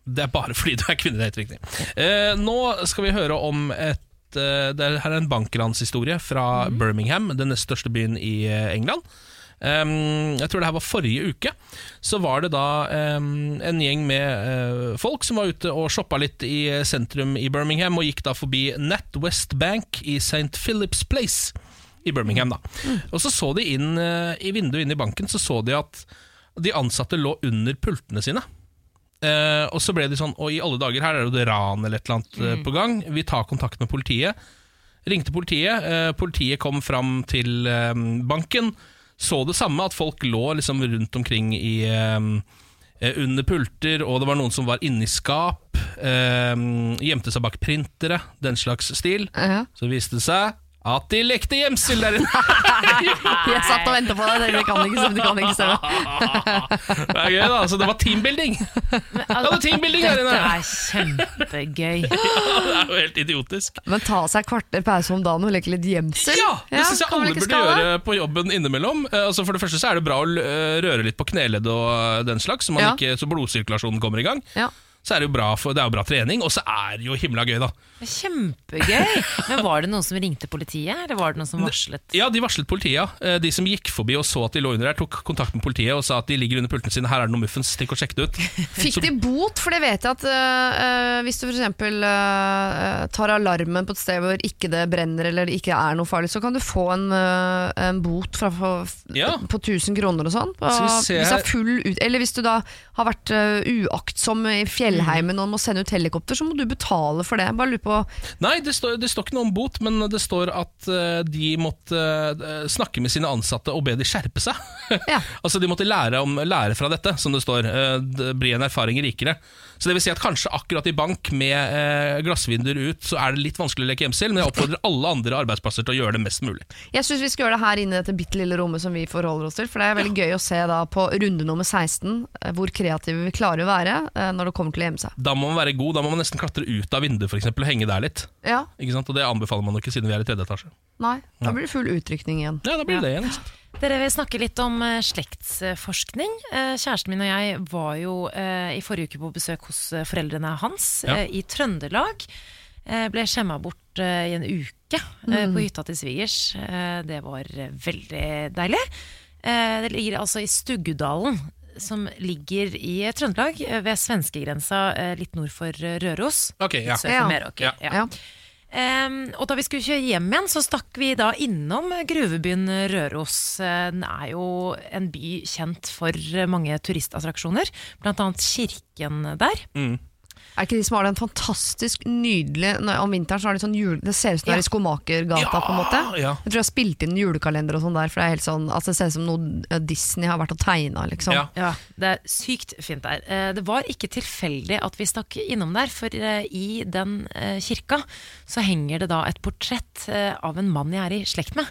Det er bare fordi du er kvinne, det er helt riktig. Eh, nå skal vi høre om et eh, Det er her er en bankranshistorie fra Birmingham, den nest største byen i eh, England. Um, jeg tror det her var forrige uke. Så var det da um, en gjeng med uh, folk som var ute og shoppa litt i eh, sentrum i Birmingham, og gikk da forbi NatWest Bank i St. Philip's Place i Birmingham. da Og så så de inn uh, i vinduet inn i banken, så så de at de ansatte lå under pultene sine. Eh, og så ble de sånn Og i alle dager, her er det ran eller et eller annet mm. på gang. Vi tar kontakt med politiet. Ringte politiet. Uh, politiet kom fram til eh, banken. Så det samme, at folk lå liksom rundt omkring i eh, eh, under pulter, og det var noen som var inni skap. Eh, gjemte seg bak printere, den slags stil. Ja. Så viste det seg at de lekte gjemsel der inne. [laughs] Jeg satt og ventet på deg, det kan ikke stemme. Det kan ikke stemme. Det er gøy, da. Så det var teambuilding. Men, Ja, det var teambuilding der Dette inne. er kjempegøy. [laughs] Det er jo helt idiotisk. Men ta seg kvarter pause om dagen og leke litt gjemsel? Ja, det syns jeg alle burde gjøre på jobben innimellom. Eh, Altså For det første så er det bra å eh, røre litt på kneledd og eh, den slags, så, man Ja. ikke, så blodsirkulasjonen kommer i gang. Ja. Så er det jo bra, for, det er jo bra trening, og så er det jo himla gøy, da. Kjempegøy. Men var det noen som ringte politiet, eller var det noen som varslet? Ja, de varslet politiet. ja. Eh, De som gikk forbi og så at de lå under der, tok kontakt med politiet og sa at de ligger under pultene sine, her er det noen muffens, stikk og sjekk det ut. [laughs] Fikk de bot? For det vet jeg at øh, hvis du f.eks. Øh, tar alarmen på et sted hvor ikke det brenner eller det ikke er noe farlig, så kan du få en, øh, en bot fra, for, Ja. på 1000 kroner og sånn. Hvis det er full ut, eller hvis du da har vært øh, uaktsom i fjellheimen og må sende ut helikopter, så må du betale for det. Bare lurer på Nei, det står, det står ikke noe om bot, men det står at eh, de måtte eh, snakke med sine ansatte og be de skjerpe seg. Ja. [laughs] altså De måtte lære, om, lære fra dette, som det står. eh, blir en erfaring rikere. Så det vil si at kanskje akkurat i bank med eh, glassvinduer ut, så er det litt vanskelig å leke gjemsel, men jeg oppfordrer alle andre arbeidsplasser til å gjøre det mest mulig. Jeg syns vi skal gjøre det her inne i dette bitte lille rommet som vi forholder oss til. For det er veldig gøy å se da på runde nummer 16 eh, hvor kreative vi klarer å være eh, når det kommer til å gjemme seg. Da må man være god, da må man nesten klatre ut av vinduet eksempel, og henge der litt. Ja, Ikke sant? Og Det anbefaler man jo ikke siden vi er i tredje etasje. nei, Da blir det full utrykning igjen. Ja, da blir det det igjen. Dere vil snakke litt om eh, slektsforskning. Eh, Kjæresten min og jeg var jo eh, i forrige uke på besøk hos foreldrene hans Ja. i Trøndelag. Ble skjemma bort i en uke eh, på hytta til svigers. Det var veldig deilig. Det ligger altså i Stuggudalen. Som ligger i Trøndelag, ved svenskegrensa litt nord for Røros. Okay, ja. Sør for. Meråker. Ja. Ja. Em, og da vi skulle kjøre hjem igjen, så stakk vi da innom gruvebyen Røros. Eh, Den er jo en by kjent for mange turistattraksjoner, annet kirken der. Er ikke de som har den fantastisk nydelige når- Om vinteren så har de sånn jule, Det ser ut som det er i Ja. Skomakergata, på en måte. ja. Jeg tror jeg har spilt inn julekalender og sånn der, for det er helt sånn altså Det ser ut som noe eh, Disney har vært og tegna, liksom. Ja. Ja, Det er sykt fint der. Eh, Det var ikke tilfeldig at vi stakk innom der, for eh, i den kirka så henger det da et portrett av en mann jeg er i slekt med,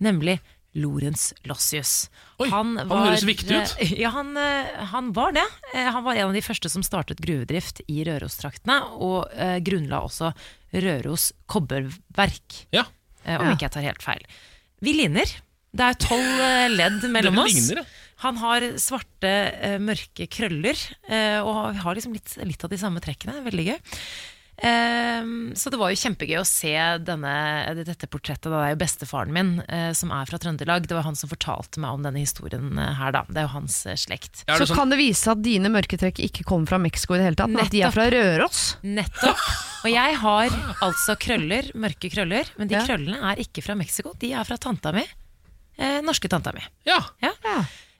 nemlig Lorentz Lossius. Oi, han høres viktig ut. eh, Ja, han, eh, han var det. Eh, Han var en av de første som startet gruvedrift i Røros-traktene, og eh, grunnla også Røros kobberverk, Ja, eh, om Ja. ikke jeg tar helt feil. Vi ligner. Det er tolv ledd mellom oss. ligner, ja. Han har svarte, mørke krøller, eh, og har liksom litt, litt av de samme trekkene. Veldig gøy. Ehm, så det var jo kjempegøy å se denne, dette portrettet. Det er jo bestefaren min, eh, som er fra Trøndelag. Det var han som fortalte meg om denne historien eh, her, da. Det er jo hans eh, slekt. Ja, Så sånn, kan det vise at dine mørketrekk ikke kommer fra Mexico i det hele tatt, men at de er fra Røros. Nettopp. Og jeg har altså krøller, mørke krøller, men de Ja. krøllene er ikke fra Mexico. De er fra tanta mi. Eh, norske tanta mi. ja. Ja.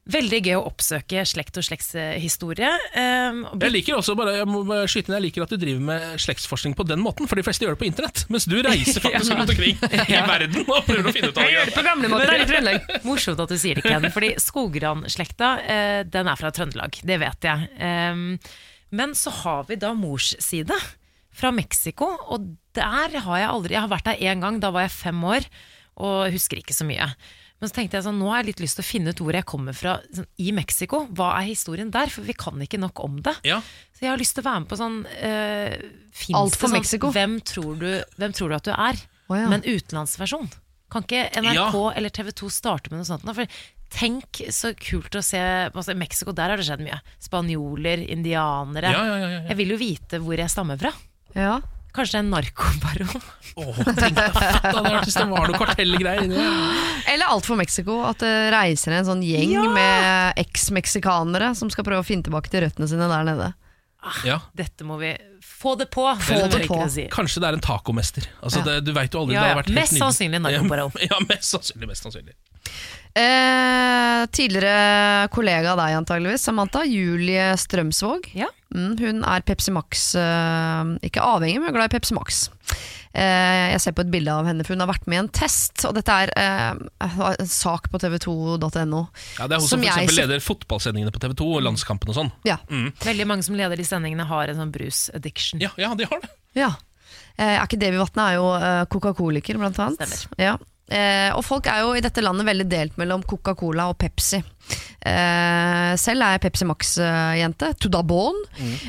Ja. Veldig gøy å oppsøke slekt og slektshistorie. Um, Jeg liker også bare, jeg må skyte inn, jeg liker at du driver med slektsforskning på den måten, for de fleste gjør det på internett. Mens du reiser [laughs] faktisk rundt omkring [laughs] i verden og prøver å finne ut av det. På gamlemåter i Trøndelag. Morsomt at du sier det, Ken. Fordi Skogran-slekta eh, den er fra Trøndelag. Det vet jeg. Em, men så har vi da mors side, fra Mexico, og der har jeg aldri Jeg har vært der én gang, da var jeg fem år, og husker ikke så mye. Men så tenkte jeg sånn, nå har jeg litt lyst til å finne ut hvor jeg kommer fra sånn, i Mexico. Hva er historien der? For vi kan ikke nok om det. Ja. Så jeg har lyst til å være med på sånn uh, Fins Alt det sånn Mexico. hvem tror, du, hvem tror du at du er? Oh, ja. Men utenlandsversjon. Kan ikke NRK Ja. eller TV 2 starte med noe sånt? nå? For tenk så kult å se altså, I Mexico der har det skjedd mye. Spanjoler, indianere. Ja, ja, ja, ja, ja. Jeg vil jo vite hvor jeg stammer fra. Ja. Kanskje en narkobaron. Åh, tenk deg fett, da, det [laughs] det var noe kartellgreier inni der. Eller alt for Mexico. At det reiser en sånn gjeng med eks-meksikanere som skal prøve å finne tilbake til røttene sine der nede. Ja. Dette må vi få det på! Få det på. si. Kanskje det er en tacomester. Altså, Ja. du vet jo aldri. Ja, det har vært helt Mest sannsynlig narkobaron. [laughs] Ja, mest sannsynlig. Mest sannsynlig. Eh, tidligere kollega av deg antageligvis, Samantha. Julie Strømsvåg. Ja. Mm, hun er Pepsi Max eh, Ikke avhengig, men glad i Pepsi Max. Eh, jeg ser på et bilde av henne, for hun har vært med i en test. Og dette er eh, en sak på tv2.no. Ja, det er hun som, Som for jeg eksempel leder fotballsendingene på TV 2 og landskampen og sånn. Ja. Veldig mange som leder de sendingene, har en sånn brus-addiction. Ja, ja, de har det. ja. Eh, er ikke Davy Vatne er jo eh, Coca-Coliker, blant annet. Stemmer. Ja. Eh, og folk er jo i dette landet veldig delt mellom Coca-Cola og Pepsi. Eh, selv er jeg Pepsi Max-jente. To da bon.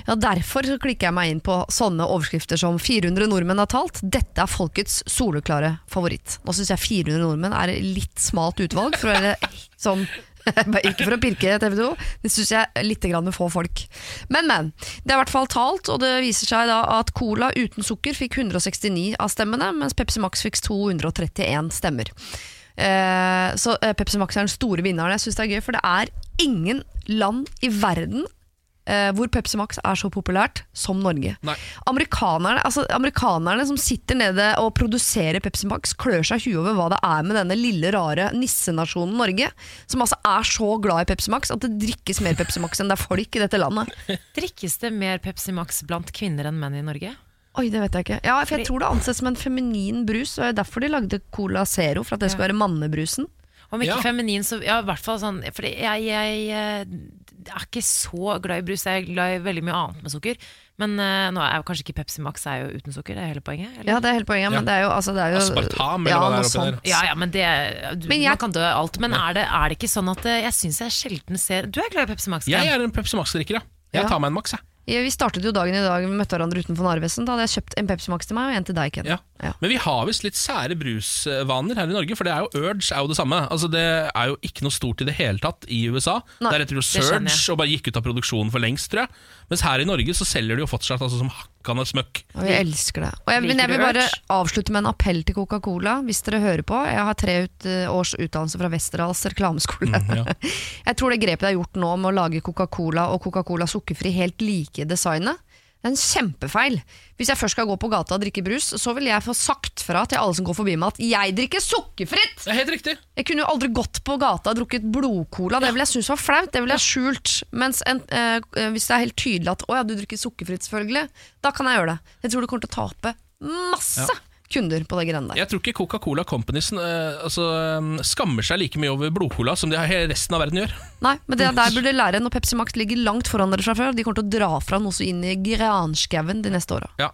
Ja, derfor så klikker jeg meg inn på sånne overskrifter som 400 nordmenn har talt. Dette er folkets soleklare favoritt. Nå syns jeg 400 nordmenn er litt smalt utvalg. For å være [laughs] sånn [laughs] ikke for å pirke TV 2, det syns jeg er litt grann få folk. Men, men. Det er i hvert fall talt, og det viser seg da at Cola uten sukker fikk 169 av stemmene, mens Pepsi Max fikk 231 stemmer. Eh, så eh, Pepsi Max er den store vinneren. Jeg syns det er gøy, for det er ingen land i verden eh, hvor Pepsi Max er så populært som Norge. Amerikanerne, altså, amerikanerne som sitter nede og produserer Pepsi Max, klør seg i huet over hva det er med denne lille, rare nissenasjonen Norge, som altså er så glad i Pepsi Max at det drikkes mer Pepsi Max enn det er folk i dette landet. [laughs] Drikkes det mer Pepsi Max blant kvinner enn menn i Norge? Oi, det vet jeg ikke. Ja, for jeg tror det anses som en feminin brus, og det er derfor de lagde Cola Zero, for at det skulle være mannebrusen. Om ikke Ja. feminin, så ja, i hvert fall sånn For jeg, jeg, eh, er ikke så glad i brus. Jeg er glad i veldig mye annet med sukker. Men uh, nå er jo kanskje ikke Pepsi Max er jo uten sukker, det er hele poenget? Eller? Ja, det er hele poenget, men Ja. det er jo, altså, det er jo Aspartam, eller ja, hva det er oppi der. Ja, ja, men det du, Men jeg- Man kan dø alt. Men er det, er det ikke sånn at eh, jeg syns jeg sjelden ser Du er glad i Pepsi Max? Jeg er en Pepsi Max-drikker, ja. Jeg tar meg en Max, jeg. Ja, Vi startet jo dagen i dag, vi møtte hverandre utenfor Narvesen. Da hadde jeg kjøpt en Pepsi Max til meg og en til deg, Ken. Ja. Ja. Men vi har visst litt sære brusvaner her i Norge, for det er jo Urge er jo det samme. Altså Det er jo ikke noe stort i det hele tatt i USA. Nei, Der heter det jo Surge og bare gikk ut av produksjonen for lengst, tror jeg. Mens her i Norge så selger de jo fortsatt altså, som hakkande smøkk. Og jeg elsker det. Og jeg, men jeg vil bare avslutte med en appell til Coca-Cola, hvis dere hører på. Jeg har tre ut, eh, års utdannelse fra Westerdals reklameskole. Mm, ja. [laughs] Jeg tror det grepet de har gjort nå med å lage Coca-Cola og Coca-Cola sukkerfri helt like i designet, det er en kjempefeil. Hvis jeg først skal gå på gata og drikke brus, så vil jeg få sagt fra til alle som går forbi meg at jeg drikker sukkerfritt! Det er helt riktig. Jeg kunne jo aldri gått på gata og drukket blodcola. Det ville jeg synes var flaut. Det ville jeg skjult. Mens en, eh, hvis det er helt tydelig at å ja, du drikker sukkerfritt, selvfølgelig, da kan jeg gjøre det. Jeg tror du kommer til å tape masse kunder på det greiene der. Jeg tror ikke Coca-Cola Company uh, altså, um, skammer seg like mye over blodcola som de resten av verden gjør. Nei, men det der burde lære når Pepsi Max ligger langt foran dere fra før. De kommer til å dra fra noe så inn i granskauen de neste åra. Ja.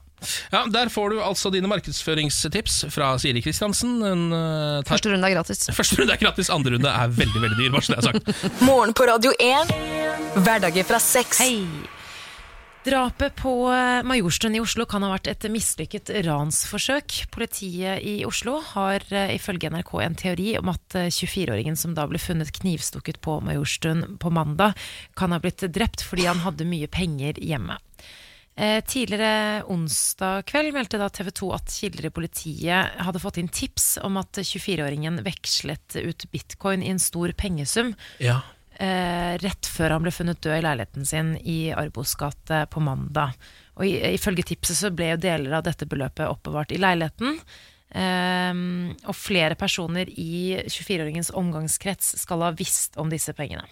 ja, Der får du altså dine markedsføringstips fra Siri Kristiansen. En, eh, Første runde er gratis. Første runde er gratis, andre runde er veldig veldig dyr. bare så det er sagt. Morgen på Radio 1. Hverdager fra 6. Hei! Drapet på eh, Majorstuen i Oslo kan ha vært et mislykket ransforsøk. Politiet i Oslo har eh, ifølge NRK en teori om at eh, 24-åringen som da ble funnet knivstukket på Majorstuen på mandag, kan ha blitt drept fordi han hadde mye penger hjemme. Eh, tidligere onsdag kveld meldte da TV 2 at kilder i politiet hadde fått inn tips om at 24-åringen vekslet ut bitcoin i en stor pengesum Ja. Eh, rett før han ble funnet død i leiligheten sin i Arbos gate på mandag. Og Ifølge tipset så ble jo deler av dette beløpet oppbevart i leiligheten. Ehm, og flere personer i 24-åringens omgangskrets skal ha visst om disse pengene.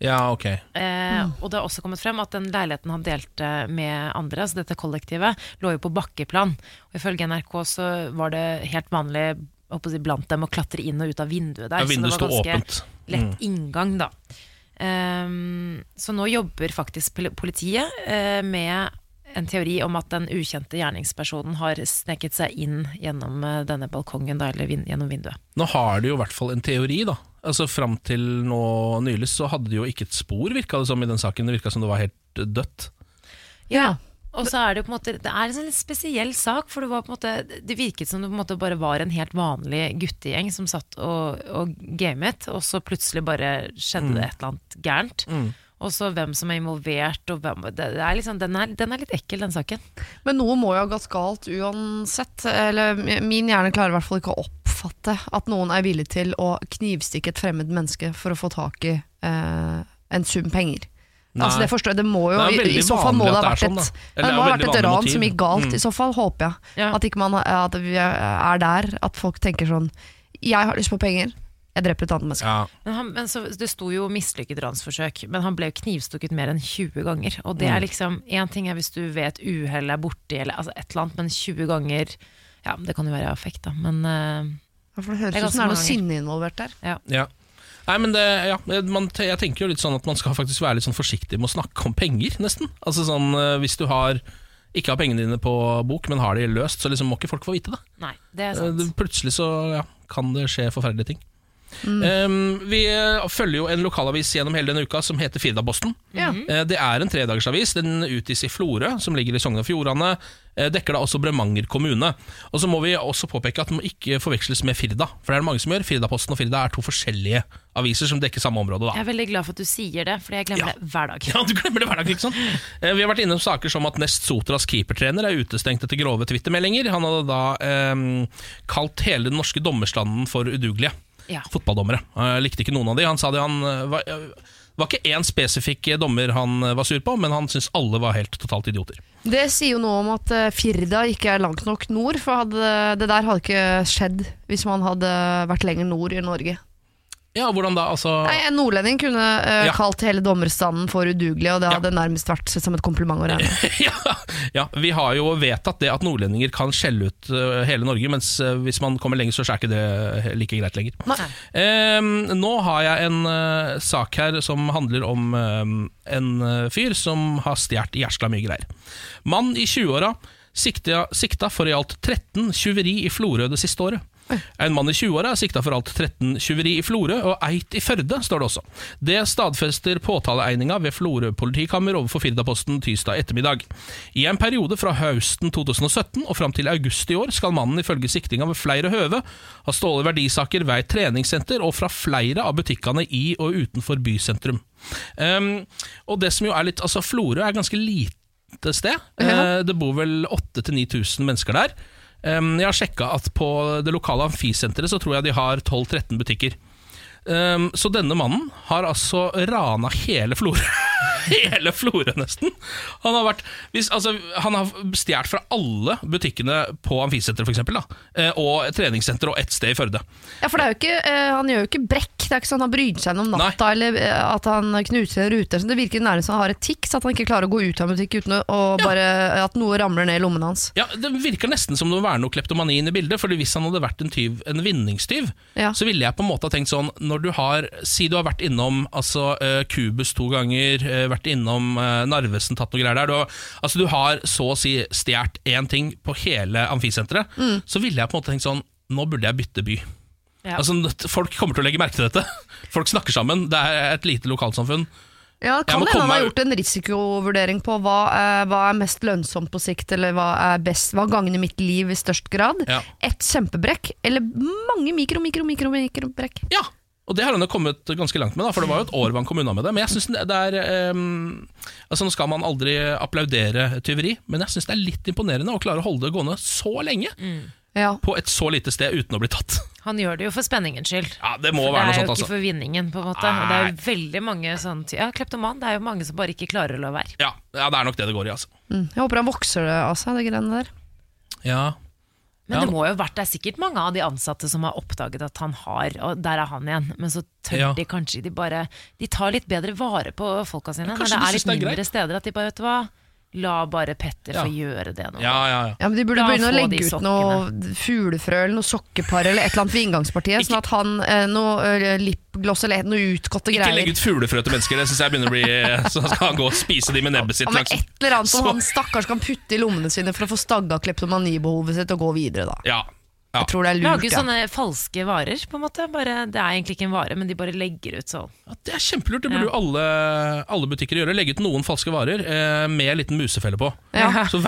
ja, ok. Eh, og det har også kommet frem at den leiligheten han delte med andre, altså dette kollektivet, lå jo på bakkeplan. Og ifølge NRK så var det helt vanlig si, blant dem å klatre inn og ut av vinduet der. Ja, vinduet så det var ganske åpent. Lett inngang, da. Um, så nå jobber faktisk politiet uh, med en teori om at den ukjente gjerningspersonen har sneket seg inn gjennom uh, denne balkongen, da, eller vin gjennom vinduet. Nå har de jo i hvert fall en teori, da. Altså Fram til nå nylig så hadde de jo ikke et spor, virka det som, i den saken. Det virka som det var helt dødt. Ja. Og så er det på en måte Det er en sånn litt spesiell sak, for det var på en måte Det virket som det på en måte bare var en helt vanlig guttegjeng som satt og, og gamet, og så plutselig bare skjedde det et eller annet gærent. Og så hvem som er involvert, og hvem det, det er liksom, den, er, den er litt ekkel, den saken. Men noe må jo ha gått galt uansett. Eller min hjerne klarer i hvert fall ikke å oppfatte at noen er villig til å knivstikke et fremmed menneske for å få tak i eh, en sum penger. Nei. Altså det forstår jeg, det må jo Det I, så fall må det ha vært sånn, et, da. Det det må ha vært et ran motiv. som gikk galt, Mm. i så fall, håper jeg. Ja. At, ikke man, at vi er der at folk tenker sånn Jeg har lyst på penger, jeg dreper et annet menneske. Ja. Men, han, men så, det sto jo mislykket ransforsøk, men han ble jo knivstukket mer enn 20 ganger. Og det er liksom Én ting er hvis du ved et uhell er borti, eller altså et eller annet, men 20 ganger Ja, det kan jo være affekt, da, men eh, For det høres ut som det er noe sinne involvert der. Ja. Nei, men det, ja, man, jeg tenker jo litt sånn at man skal faktisk være litt sånn forsiktig med å snakke om penger, nesten. Altså sånn, eh, Hvis du har ikke har pengene dine på bok, men har de løst, så liksom må ikke folk få vite det. Nei, det er Eh, sant. Plutselig så ja, kan det skje forferdelige ting. Um, vi eh, følger jo en lokalavis gjennom hele denne uka som heter Firdaposten. Mm. Uh, Det er en tredagersavis. Den utgis i Florø, som ligger i Sogn og Fjordane. Uh, Dekker da også Bremanger kommune. Og så må vi også påpeke at den må ikke forveksles med Firda. For det er det mange som gjør. Firdaposten og Firda er to forskjellige aviser som dekker samme område. da Jeg er veldig glad for at du sier det, for jeg glemmer Ja. det hver dag. ja, du glemmer det hver dag, ikke sant? Uh, [laughs] Vi har vært innom saker som at Nest Sotras keepertrener er utestengt etter grove twittermeldinger. Han hadde da um, kalt hele den norske dommerstanden for udugelige Ja. fotballdommere. Jeg likte ikke noen av de. Han sa det han eh, var, eh, var ikke én spesifikk dommer han eh, var sur på, men han syntes alle var helt totalt idioter. Det sier jo noe om at eh, Firda ikke er langt nok nord, for hadde, det der hadde ikke skjedd hvis man hadde vært lenger nord i Norge. Ja, hvordan da? Altså Nei, En nordlending kunne uh, Ja. kalt hele dommerstanden for udugelig, og det Ja. hadde nærmest vært som et kompliment å regne. [laughs] ja, ja, vi har jo vedtatt det at nordlendinger kan skjelle ut uh, hele Norge, mens uh, hvis man kommer lenger, så er ikke det like greit lenger. Eh, nå har jeg en sak her som handler om eh, en fyr som har stjålet jæskla mye greier. Mann i 20-åra sikta, sikta for i alt 13 tjuveri i Florø det siste året. En mann i 20-åra er sikta for alt 13 tyveri i Florø og eit i Førde, står det også. Det stadfester påtaleeininga ved Florø politikammer overfor Firdaposten tirsdag ettermiddag. I en periode fra høsten 2017 og fram til august i år skal mannen ifølge siktinga ved flere høve ha stjålet verdisaker ved et treningssenter og fra flere av butikkene i og utenfor bysentrum. Um, og det som jo er litt Altså, Florø er ganske lite sted. Eh, det bor vel 8000-9000 mennesker der. Jeg har sjekka at på det lokale amfisenteret så tror jeg de har 12-13 butikker. Så denne mannen har altså rana hele Florø. [laughs] [laughs] hele Florø, nesten. Han har, vært, hvis, altså, han har stjålet fra alle butikkene på amfisenteret, eksempel. Eh, og et treningssenter og ett sted i Førde. Ja, for ikke, eh, Han gjør jo ikke brekk. Det er ikke sånn Han bryr seg om natta eller eh, at han knuser en rute. Så det virker nærmest som han har et tics, at han ikke klarer å gå ut av en butikk uten å, ja. bare, at noe ramler ned i lommen hans. Ja, Det virker nesten som det må være noe kleptomani inne i bildet. Fordi Hvis han hadde vært en, tyv, en vinningstyv, Ja. så ville jeg på en måte ha tenkt sånn Når du har Si du har vært innom altså, eh, Kubus to ganger, vært innom eh, Narvesen, tatt noe greier der. Du, har- altså, du har så å si stjålet én ting på hele amfisenteret. Så ville jeg på en måte tenkt sånn Nå burde jeg bytte by. Ja. Altså, folk kommer til å legge merke til dette. [laughs] Folk snakker sammen. Det er et lite lokalsamfunn. Ja, kan det Kan hende han har gjort en risikovurdering på hva, eh, hva er mest lønnsomt på sikt, eller hva er best, hva gagner mitt liv i størst grad. Ja. Et kjempebrekk, eller mange mikro, mikro, mikro, mikrobrekk. Ja, og det har han jo kommet ganske langt med, da, for det var jo et år man kom unna med det. Men jeg synes det er um, Altså Nå skal man aldri applaudere tyveri, men jeg syns det er litt imponerende å klare å holde det gående så lenge Ja. på et så lite sted uten å bli tatt. [laughs] Han gjør det jo for spenningens skyld. Ja, Det må For det være er jo ikke altså. for vinningen, på en måte. Og det er jo veldig mange sånn Ja, kleptoman. Det er jo mange som bare ikke klarer å la være. Ja, ja, det er nok det det går i, altså. Mm. Jeg håper han vokser det av seg, det greiene der. Ja, Men det må jo ha vært Det er sikkert mange av de ansatte som har oppdaget at han har Og der er han igjen. Men så tør Ja. de kanskje De bare De tar litt bedre vare på folka sine. Ja, Når det er litt mindre greit. steder. At de bare, vet du hva La bare Petter Ja. få gjøre det nå. ja, ja, ja. Ja, men De burde La begynne å legge ut noe fuglefrø eller noe sokkepar eller et eller annet ved inngangspartiet, sånn at han eh, noe eh, lipgloss eller noe utgåtte Ikke greier. legg ut fuglefrø til mennesker, det syns jeg begynner å bli [laughs] Så skal han gå og spise de med nebbet sitt. Ja, men et eller annet som han stakkars kan putte i lommene sine for å få stagga kleptomanibehovet sitt og gå videre, da. Ja, ja. Jeg tror det er lurt. Lage ja. sånne falske varer, på en måte. Bare, det er egentlig ikke en vare, men de bare legger ut sånn. Ja, det er kjempelurt. Det burde jo alle, alle butikker gjøre. Legge ut noen falske varer eh, med en liten musefelle på. Ja. Så,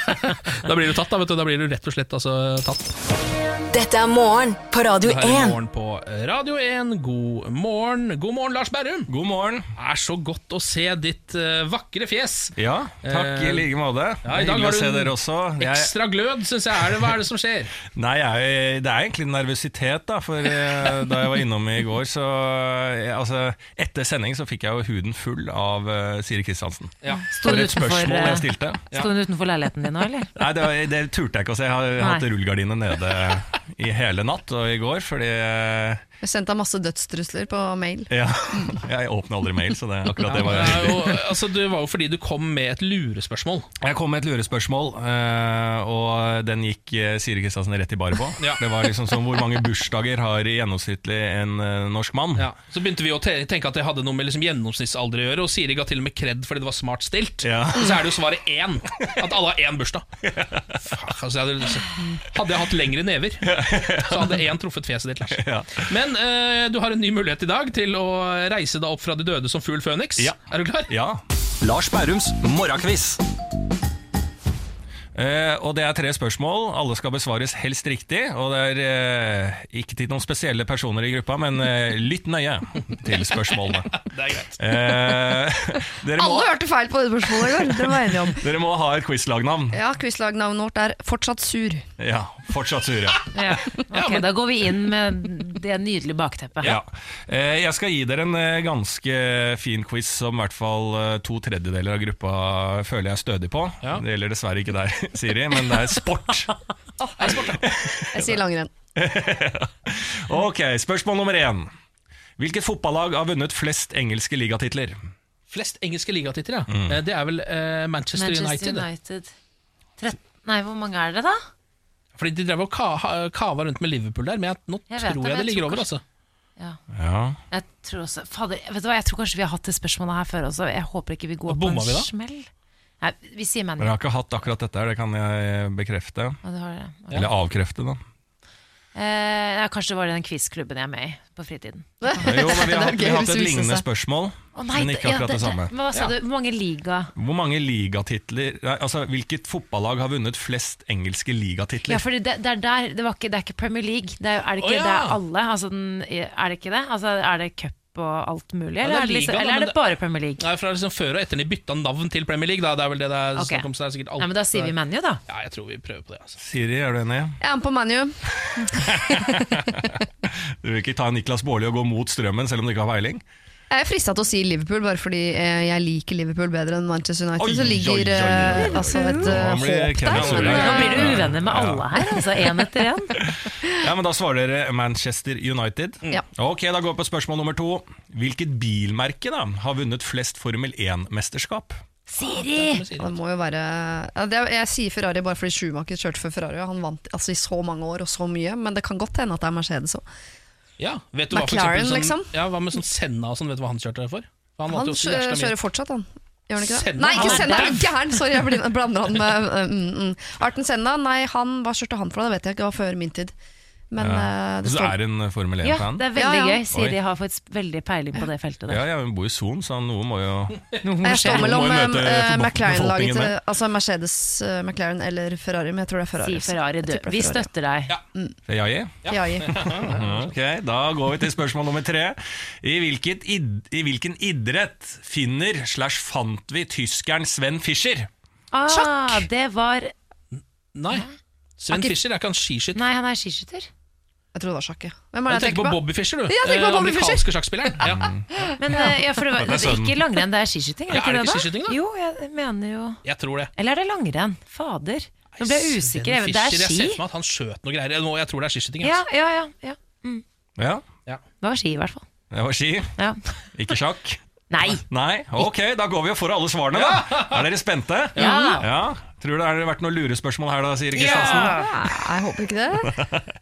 [laughs] da blir du tatt, da. vet du Da blir du rett og slett altså, tatt. Dette er morgen på Radio Det her er morgen på Radio 1. God morgen, God morgen Lars Berrum. God morgen. Det er så godt å se ditt uh, vakre fjes. Ja, takk Eh, i like måte. Ja, I dag Hyggelig har å se du dere også. Jeg, ekstra glød, syns jeg. Er det, hva er det som skjer? [laughs] nei, jeg, det er egentlig nervøsitet, da. For uh, da jeg var innom i går, så uh, Altså, etter sending så fikk jeg jo huden full av eh, Siri Kristiansen. Ja. Sto hun utenfor, eh, utenfor leiligheten din nå, eller? Nei, det, det turte jeg ikke å se. Jeg har hatt rullegardinene nede [laughs] i hele natt og i går, fordi eh, Jeg sendte ham masse dødstrusler på mail. ja, [laughs] Jeg åpner aldri mail, så det, akkurat det var jeg heldig. jo, altså, det var jo fordi du kom med et lurespørsmål. Jeg kom med et lurespørsmål, eh, og den gikk eh, Siri Kristiansen rett i bar på. Ja. Det var liksom som hvor mange bursdager har gjennomsnittlig en norsk mann. Ja. Så begynte vi å tenke at det hadde noe med liksom gjennomsnittsalder å gjøre, og Siri ga til og med kred fordi det var smart stilt. Ja. Så er det jo svaret én. At alle har én bursdag. [laughs] Fuck, altså, hadde jeg hatt lengre never, [laughs] så hadde én truffet fjeset ditt, Lars. [laughs] Ja. Men eh, du har en ny mulighet i dag til å reise deg opp fra de døde som fugl Føniks. Ja. Er du klar? Ja. Lars Bærums morgenkviss. Eh, og det er tre spørsmål. Alle skal besvares helst riktig. Og det er uh, ikke til noen spesielle personer i gruppa, men uh, lytt nøye til spørsmålene. [laughs] Det er greit. Eh, må, Alle hørte feil på det spørsmålet i går. Dere var enige om. [laughs] dere må ha et quizlagnavn. Ja, Quizlagnavnet vårt er Fortsatt sur. Ja, fortsatt sur, Ja. [laughs] Ok, Da går vi inn med det nydelige bakteppet. Ja. Eh, jeg skal gi dere en ganske fin quiz som i hvert fall to tredjedeler av gruppa føler jeg er stødig på. Ja. Det gjelder dessverre ikke deg, Siri, men det er sport. [laughs] Jeg sier langrenn. [laughs] Ok, Spørsmål nummer én. Hvilket fotballag har vunnet flest engelske ligatitler? Flest engelske ligatitler, ja. Mm. Eh, Det er vel uh, Manchester, Manchester United. United. Nei, hvor mange er det, da? Fordi De drev og ka kava rundt med Liverpool der, men jeg, nå Jeg tror det, jeg det ligger over. altså Ja. Ja. Jeg tror også Fader, vet du hva, jeg tror kanskje vi har hatt det spørsmålet her før også. Jeg håper ikke vi går på Bomma en vi da? smell. Nei, vi sier menn. Men jeg har ikke hatt akkurat dette her, det kan jeg bekrefte. Ja, det har dere. Ok. Eller avkrefte, da. Eh, ja, kanskje det var den quizklubben jeg er med i på fritiden. [laughs] Jo, men vi har, [laughs] hatt- vi har hatt et lignende spørsmål, Å, men ikke ja, akkurat det samme. Men hva sa du? Hvor mange liga? Hvor mange ligatitler nei, Altså, Hvilket fotballag har vunnet flest engelske Ja, ligatitler? det, det er der Det, var ikke, det er ikke Premier League. Det er, er det ikke Å, ja. det er alle? Altså, den, er det ikke det? Altså, er det cup og alt mulig? Ja, Eller, det er er, det liksom, eller er det bare Premier League? Nei, fra liksom Før og etter de bytta navn til Premier League. Da. Det er vel det det er okay. snakk om. Så det er sikkert alt Nei, men Da sier vi ManU, da. Ja, jeg tror vi prøver på det. Altså. Siri, er du enig? Jeg er med på ManU. [laughs] Du vil ikke ta Niklas Baarli og gå mot strømmen selv om du ikke har peiling? Jeg er frista til å si Liverpool, bare fordi eh, jeg liker Liverpool bedre enn Manchester United. Oi, så ligger oi, eh, oi. altså et eh, håp der. men. Nå blir du uvenner med alle her, altså. Én etter én. Ja, men Da svarer dere Manchester United. Ja. Ok, Da går vi på spørsmål nummer to. Hvilket bilmerke da har vunnet flest Formel 1-mesterskap? Siri! Det må jo være ja, det, Jeg sier Ferrari bare fordi Schumacher kjørte for Ferrari. og Han vant altså, i så mange år og så mye, men det kan godt hende at det er Mercedes òg. Ja, vet du hva, McLaren, liksom? sånn, ja, Hva med sånn Senna og sånn, vet du hva han kjørte for? Han vant kjø- mye. kjører fortsatt, han. Gjør han ikke det? Senna? Nei, ikke Han Senna! er. Gæren! Sorry, jeg [laughs] blander han med uh, mm, mm. Arten Senna, nei, han, hva kjørte han for? Det vet jeg ikke, det var før min tid. Men eh, det Så du er en Formel 1-fan? det er veldig Ja, ja. gøy. Siri Oi. har fått veldig peiling på det feltet der. Ja, Hun bor i Son, så noe må jo Noe må Jeg står mellom eh, McLaren-laget til. Altså Mercedes, uh, McLaren eller Ferrari, men jeg tror det er Ferrari. Si Ferrari, du. Det Vi støtter deg. Ja. [laughs] Ok, Da går vi til spørsmål nummer tre. I, id I hvilken idrett finner slash fant vi tyskeren Sven Fischer? Ah, det var Nei. Sven Fischer er ikke han skiskytter. Nei, han er skiskytter. Jeg tror det var sjakk, ja. Hvem er det jeg tenker på tenker på? Bobby Fischer, du. Ja, jeg tenker på Eh, Bobby Fischer. Amerikanske sjakkspilleren. Ja. Men eh, ja, for [laughs] det, var, Det er ikke langrenn, det er skiskyting? Er Ja, det er det ikke det, skiskyting, da? Jo, jeg mener jo Jeg tror det. Eller er det langrenn? Fader. Nå ble jeg usikker. Fischer, Det er ski. Jeg ser for meg at han skjøt noe greier. Nå, jeg tror det er skiskyting. Altså. ja, ja. ja. Ja, Det var ski, i hvert fall. det var ski, Ja. ikke sjakk. Nei! Nei, ok, da går vi og får alle svarene, da. Er dere spente? Ja. ja. Tror det har vært noen lurespørsmål her, da, Siri Kristiansen? Ja! Jeg håper ikke det. [laughs]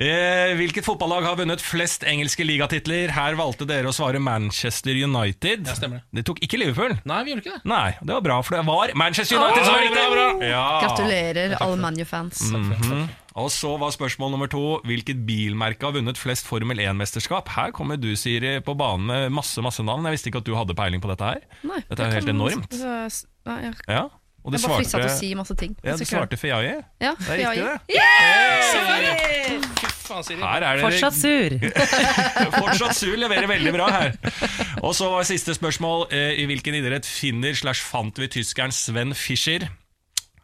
Eh, hvilket fotballag har vunnet flest engelske ligatitler? Her valgte dere å svare Manchester United. Ja, stemmer det. Det tok ikke Liverpool. Nei, vi gjorde ikke det. Nei, det var bra, for det var Manchester United som var bra. Ja. Gratulerer, alle ManU-fans. Mhm. Og så var spørsmål nummer to Hvilket bilmerke har vunnet flest Formel 1-mesterskap? Her kommer du, Siri, på banen med masse masse navn. Jeg visste ikke at du hadde peiling på dette her. Nei, Dette er jo helt kan- enormt. Ja, og du jeg bare frista svarte, til å si masse ting. ja, du svarte Feyayi. Ja, Det er riktig, det. Fy faen, Siri. Her er det Fortsatt sur. [laughs] Fortsatt Sur leverer veldig bra her. Og så var siste spørsmål. eh, I hvilken idrett finner slash fant vi tyskeren Sven Fischer?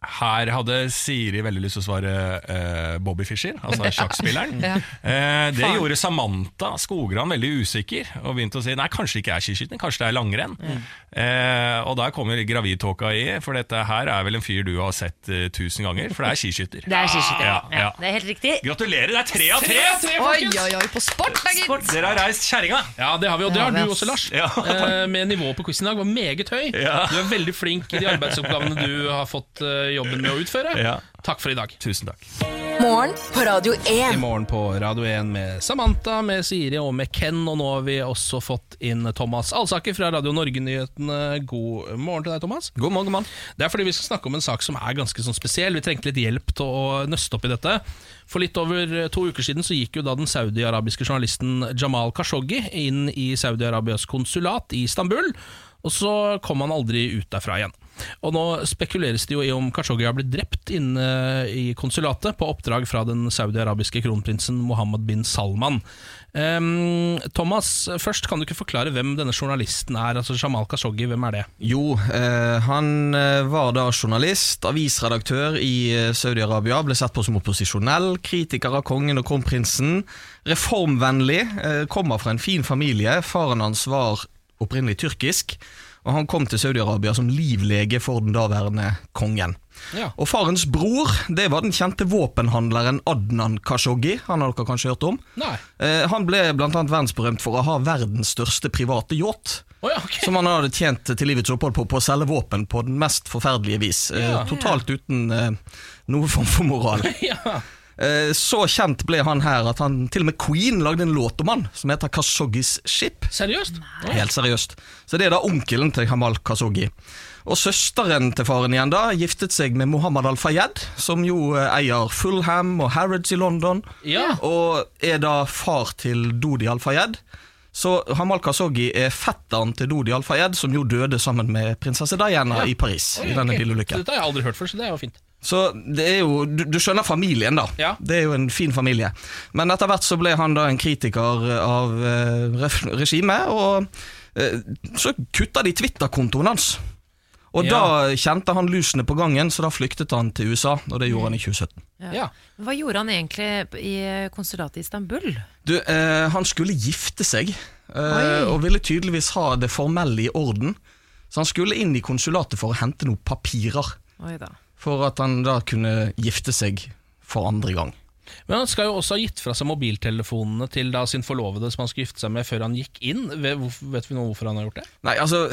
Her hadde Siri veldig lyst til å svare eh, Bobby Fischer, altså [laughs] sjakkspilleren. Ja. eh, det Faen. gjorde Samantha Skogran veldig usikker, og begynte å si nei, kanskje det ikke er skiskyting, kanskje det er langrenn. Eh, og der kommer gravidtåka i, for dette her er vel en fyr du har sett eh, tusen ganger, for det er skiskytter. Det er skiskytter. Ja, Ja, ja. det er helt riktig. Gratulerer, det er tre av tre! Oi, oi, oi, på sport, da, gitt! Dere har reist kjerringa. Ja, det har vi, og det Det har vi, du også, Lars. [laughs] Ja. Eh, med nivået på quizen i dag var meget høy. Ja. Du er veldig flink i de arbeidsoppgavene du har fått eh, jobben med å utføre. Ja. Takk for i dag. Tusen takk. Morgen på Radio I morgen på Radio 1 med Samantha, med Siri og med Ken. Og nå har vi også fått inn Thomas Alsaker fra Radio Norge-nyhetene. God morgen til deg, Thomas. God morgen, mann. Det er fordi vi skal snakke om en sak som er ganske sånn spesiell. Vi trengte litt hjelp til å nøste opp i dette. For litt over to uker siden så gikk jo da den saudi-arabiske journalisten Jamal Khashoggi inn i Saudi-Arabias konsulat i Istanbul, og så kom han aldri ut derfra igjen. Og nå spekuleres det jo i om Khashoggi har blitt drept inne i konsulatet på oppdrag fra den saudi-arabiske kronprinsen Mohammed bin Salman. Um, Thomas, først kan du ikke forklare hvem denne journalisten er? Altså Jamal Khashoggi, hvem er det? Jo, eh, han eh, var da journalist, avisredaktør i eh, Saudi-Arabia. Ble sett på som opposisjonell, kritiker av kongen og kronprinsen. Reformvennlig, eh, kommer fra en fin familie. Faren hans var opprinnelig tyrkisk, og han kom til Saudi-Arabia som livlege for den daværende kongen. Ja. Og farens bror det var den kjente våpenhandleren Adnan Khashoggi. Han har dere kanskje hørt om? Nei. Eh, han ble annet verdensberømt for å ha verdens største private yacht. Oh ja, okay. Som han hadde tjent til livets opphold på, på å selge våpen på den mest forferdelige vis. Eh, totalt uten eh, noe form for moral. [laughs] ja. Eh, så kjent ble han her at han til og med Queen lagde en låt om han, som heter Khashoggis Ship. Seriøst? Helt seriøst. Så det er da onkelen til Hamal Khashoggi. Og søsteren til faren igjen da giftet seg med Mohammed Al-Fayed, som jo eh, eier Fulham og Harrods i London, Ja. og er da far til Dodi Al-Fayed. Så Hamal Khashoggi er fetteren til Dodi Al-Fayed, som jo døde sammen med prinsesse Diana i Paris. i denne bilulykken. Dette har jeg aldri hørt før, så det er jo fint. Så det er jo, du, du skjønner familien, da. Ja. Det er jo en fin familie. Men etter hvert så ble han da en kritiker av eh, regimet, og eh, så kutta de Twitter-kontoen hans. Og Ja. da kjente han lusene på gangen, så da flyktet han til USA, og det gjorde han i 2017. Ja. Hva gjorde han egentlig i konsulatet i Istanbul? Du, eh, han skulle gifte seg, eh, og ville tydeligvis ha det formelle i orden. Så han skulle inn i konsulatet for å hente noen papirer, Oi da. For at han da kunne gifte seg for andre gang. Men han skal jo også ha gitt fra seg mobiltelefonene til da sin forlovede som han skulle gifte seg med før han gikk inn. Vet, vi noe hvorfor han har gjort det? Nei, altså,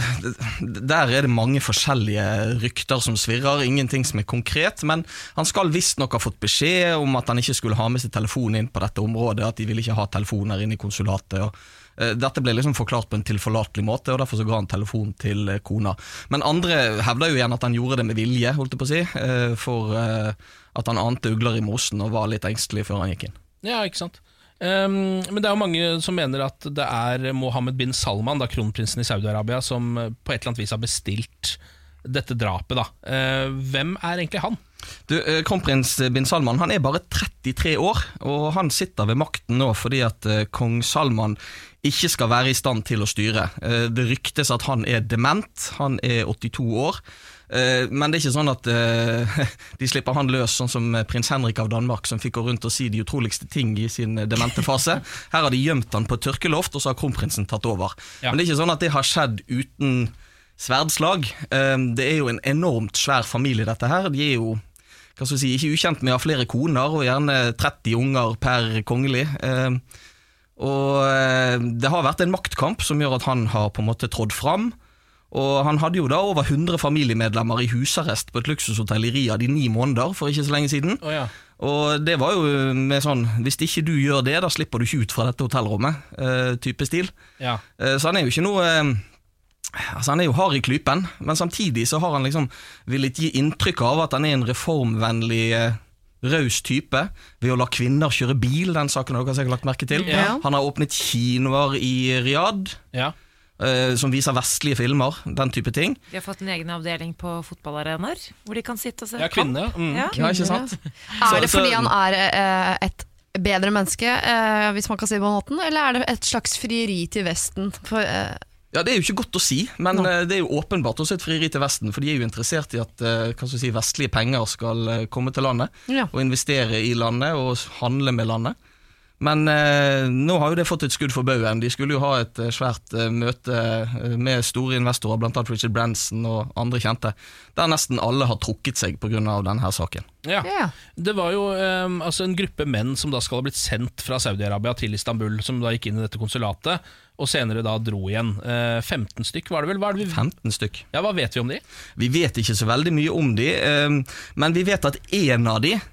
Der er det mange forskjellige rykter som svirrer, ingenting som er konkret. Men han skal visstnok ha fått beskjed om at han ikke skulle ha med seg telefon inn på dette området. At de ville ikke ha telefoner inn i konsulatet. Og, dette ble liksom forklart på en tilforlatelig måte, og derfor så ga han telefon til eh, kona. Men andre hevder jo igjen at han gjorde det med vilje, holdt jeg på å si. eh, for eh, at han ante ugler i mosen og var litt engstelig før han gikk inn. Ja, ikke sant? Um, men det er jo mange som mener at det er Mohammed bin Salman, da kronprinsen i Saudi-Arabia, som eh, på et eller annet vis har bestilt dette drapet. da. Uh, hvem er egentlig han? Du, eh, Kronprins bin Salman han er bare 33 år, og han sitter ved makten nå fordi at eh, kong Salman ikke skal være i stand til å styre. Eh, Det ryktes at han er dement, han er 82 år. Eh, Men det er ikke sånn at eh, [laughs] de slipper han løs, sånn som prins Henrik av Danmark, som fikk gå rundt og si de utroligste ting i sin demente fase. [laughs] Her har de gjemt han på et tørkeloft, og så har kronprinsen tatt over. Ja. Men det er ikke sånn at det har skjedd uten sverdslag. Det er jo en enormt svær familie, dette her. De er jo hva skal vi si, ikke ukjent med å ha flere koner, og gjerne 30 unger per kongelig. Og eh, det har vært en maktkamp som gjør at han har på en måte trådt fram. Og han hadde jo da over 100 familiemedlemmer i husarrest på et luksushotell i Riyadh i ni måneder for ikke så lenge siden. Oh, ja. Og det var jo med sånn Hvis ikke du gjør det, da slipper du ikke ut fra dette hotellrommet. Uh, type stil. ja. Uh, Så han er jo ikke noe uh, Altså Han er jo hard i klypen, men samtidig så har han liksom villet gi inntrykk av at han er en reformvennlig, raus type ved å la kvinner kjøre bil. Den saken dere har dere sikkert lagt merke til. Ja. Han har åpnet kinoer i Riyadh. ja. eh, Som viser vestlige filmer, den type ting. De har fått en egen avdeling på fotballarenaer, hvor de kan sitte og se Ja, kvinner. Mm. Ja. Ja, ikke sant? Er det fordi han er eh, et bedre menneske, eh, hvis man kan si det på den måten, eller er det et slags frieri til Vesten? For, eh, Ja, Det er jo ikke godt å si, men eh, det er jo åpenbart også et frieri til Vesten. For de er jo interessert i at eh, si, vestlige penger skal eh, komme til landet. Ja. Og investere i landet og handle med landet. Men eh, nå har jo det fått et skudd for baugen. De skulle jo ha et eh, svært eh, møte eh, med store investorer, bl.a. Richard Branson og andre kjente, der nesten alle har trukket seg pga. denne saken. Ja. Det var jo eh, altså en gruppe menn som da skal ha blitt sendt fra Saudi-Arabia til Istanbul, som da gikk inn i dette konsulatet, og senere da dro igjen. Eh, 15 stykk var det vel? Hva, er det vi, 15 stykk. ja, hva vet vi om de? Vi vet ikke så veldig mye om de, eh, men vi vet at én av de eh,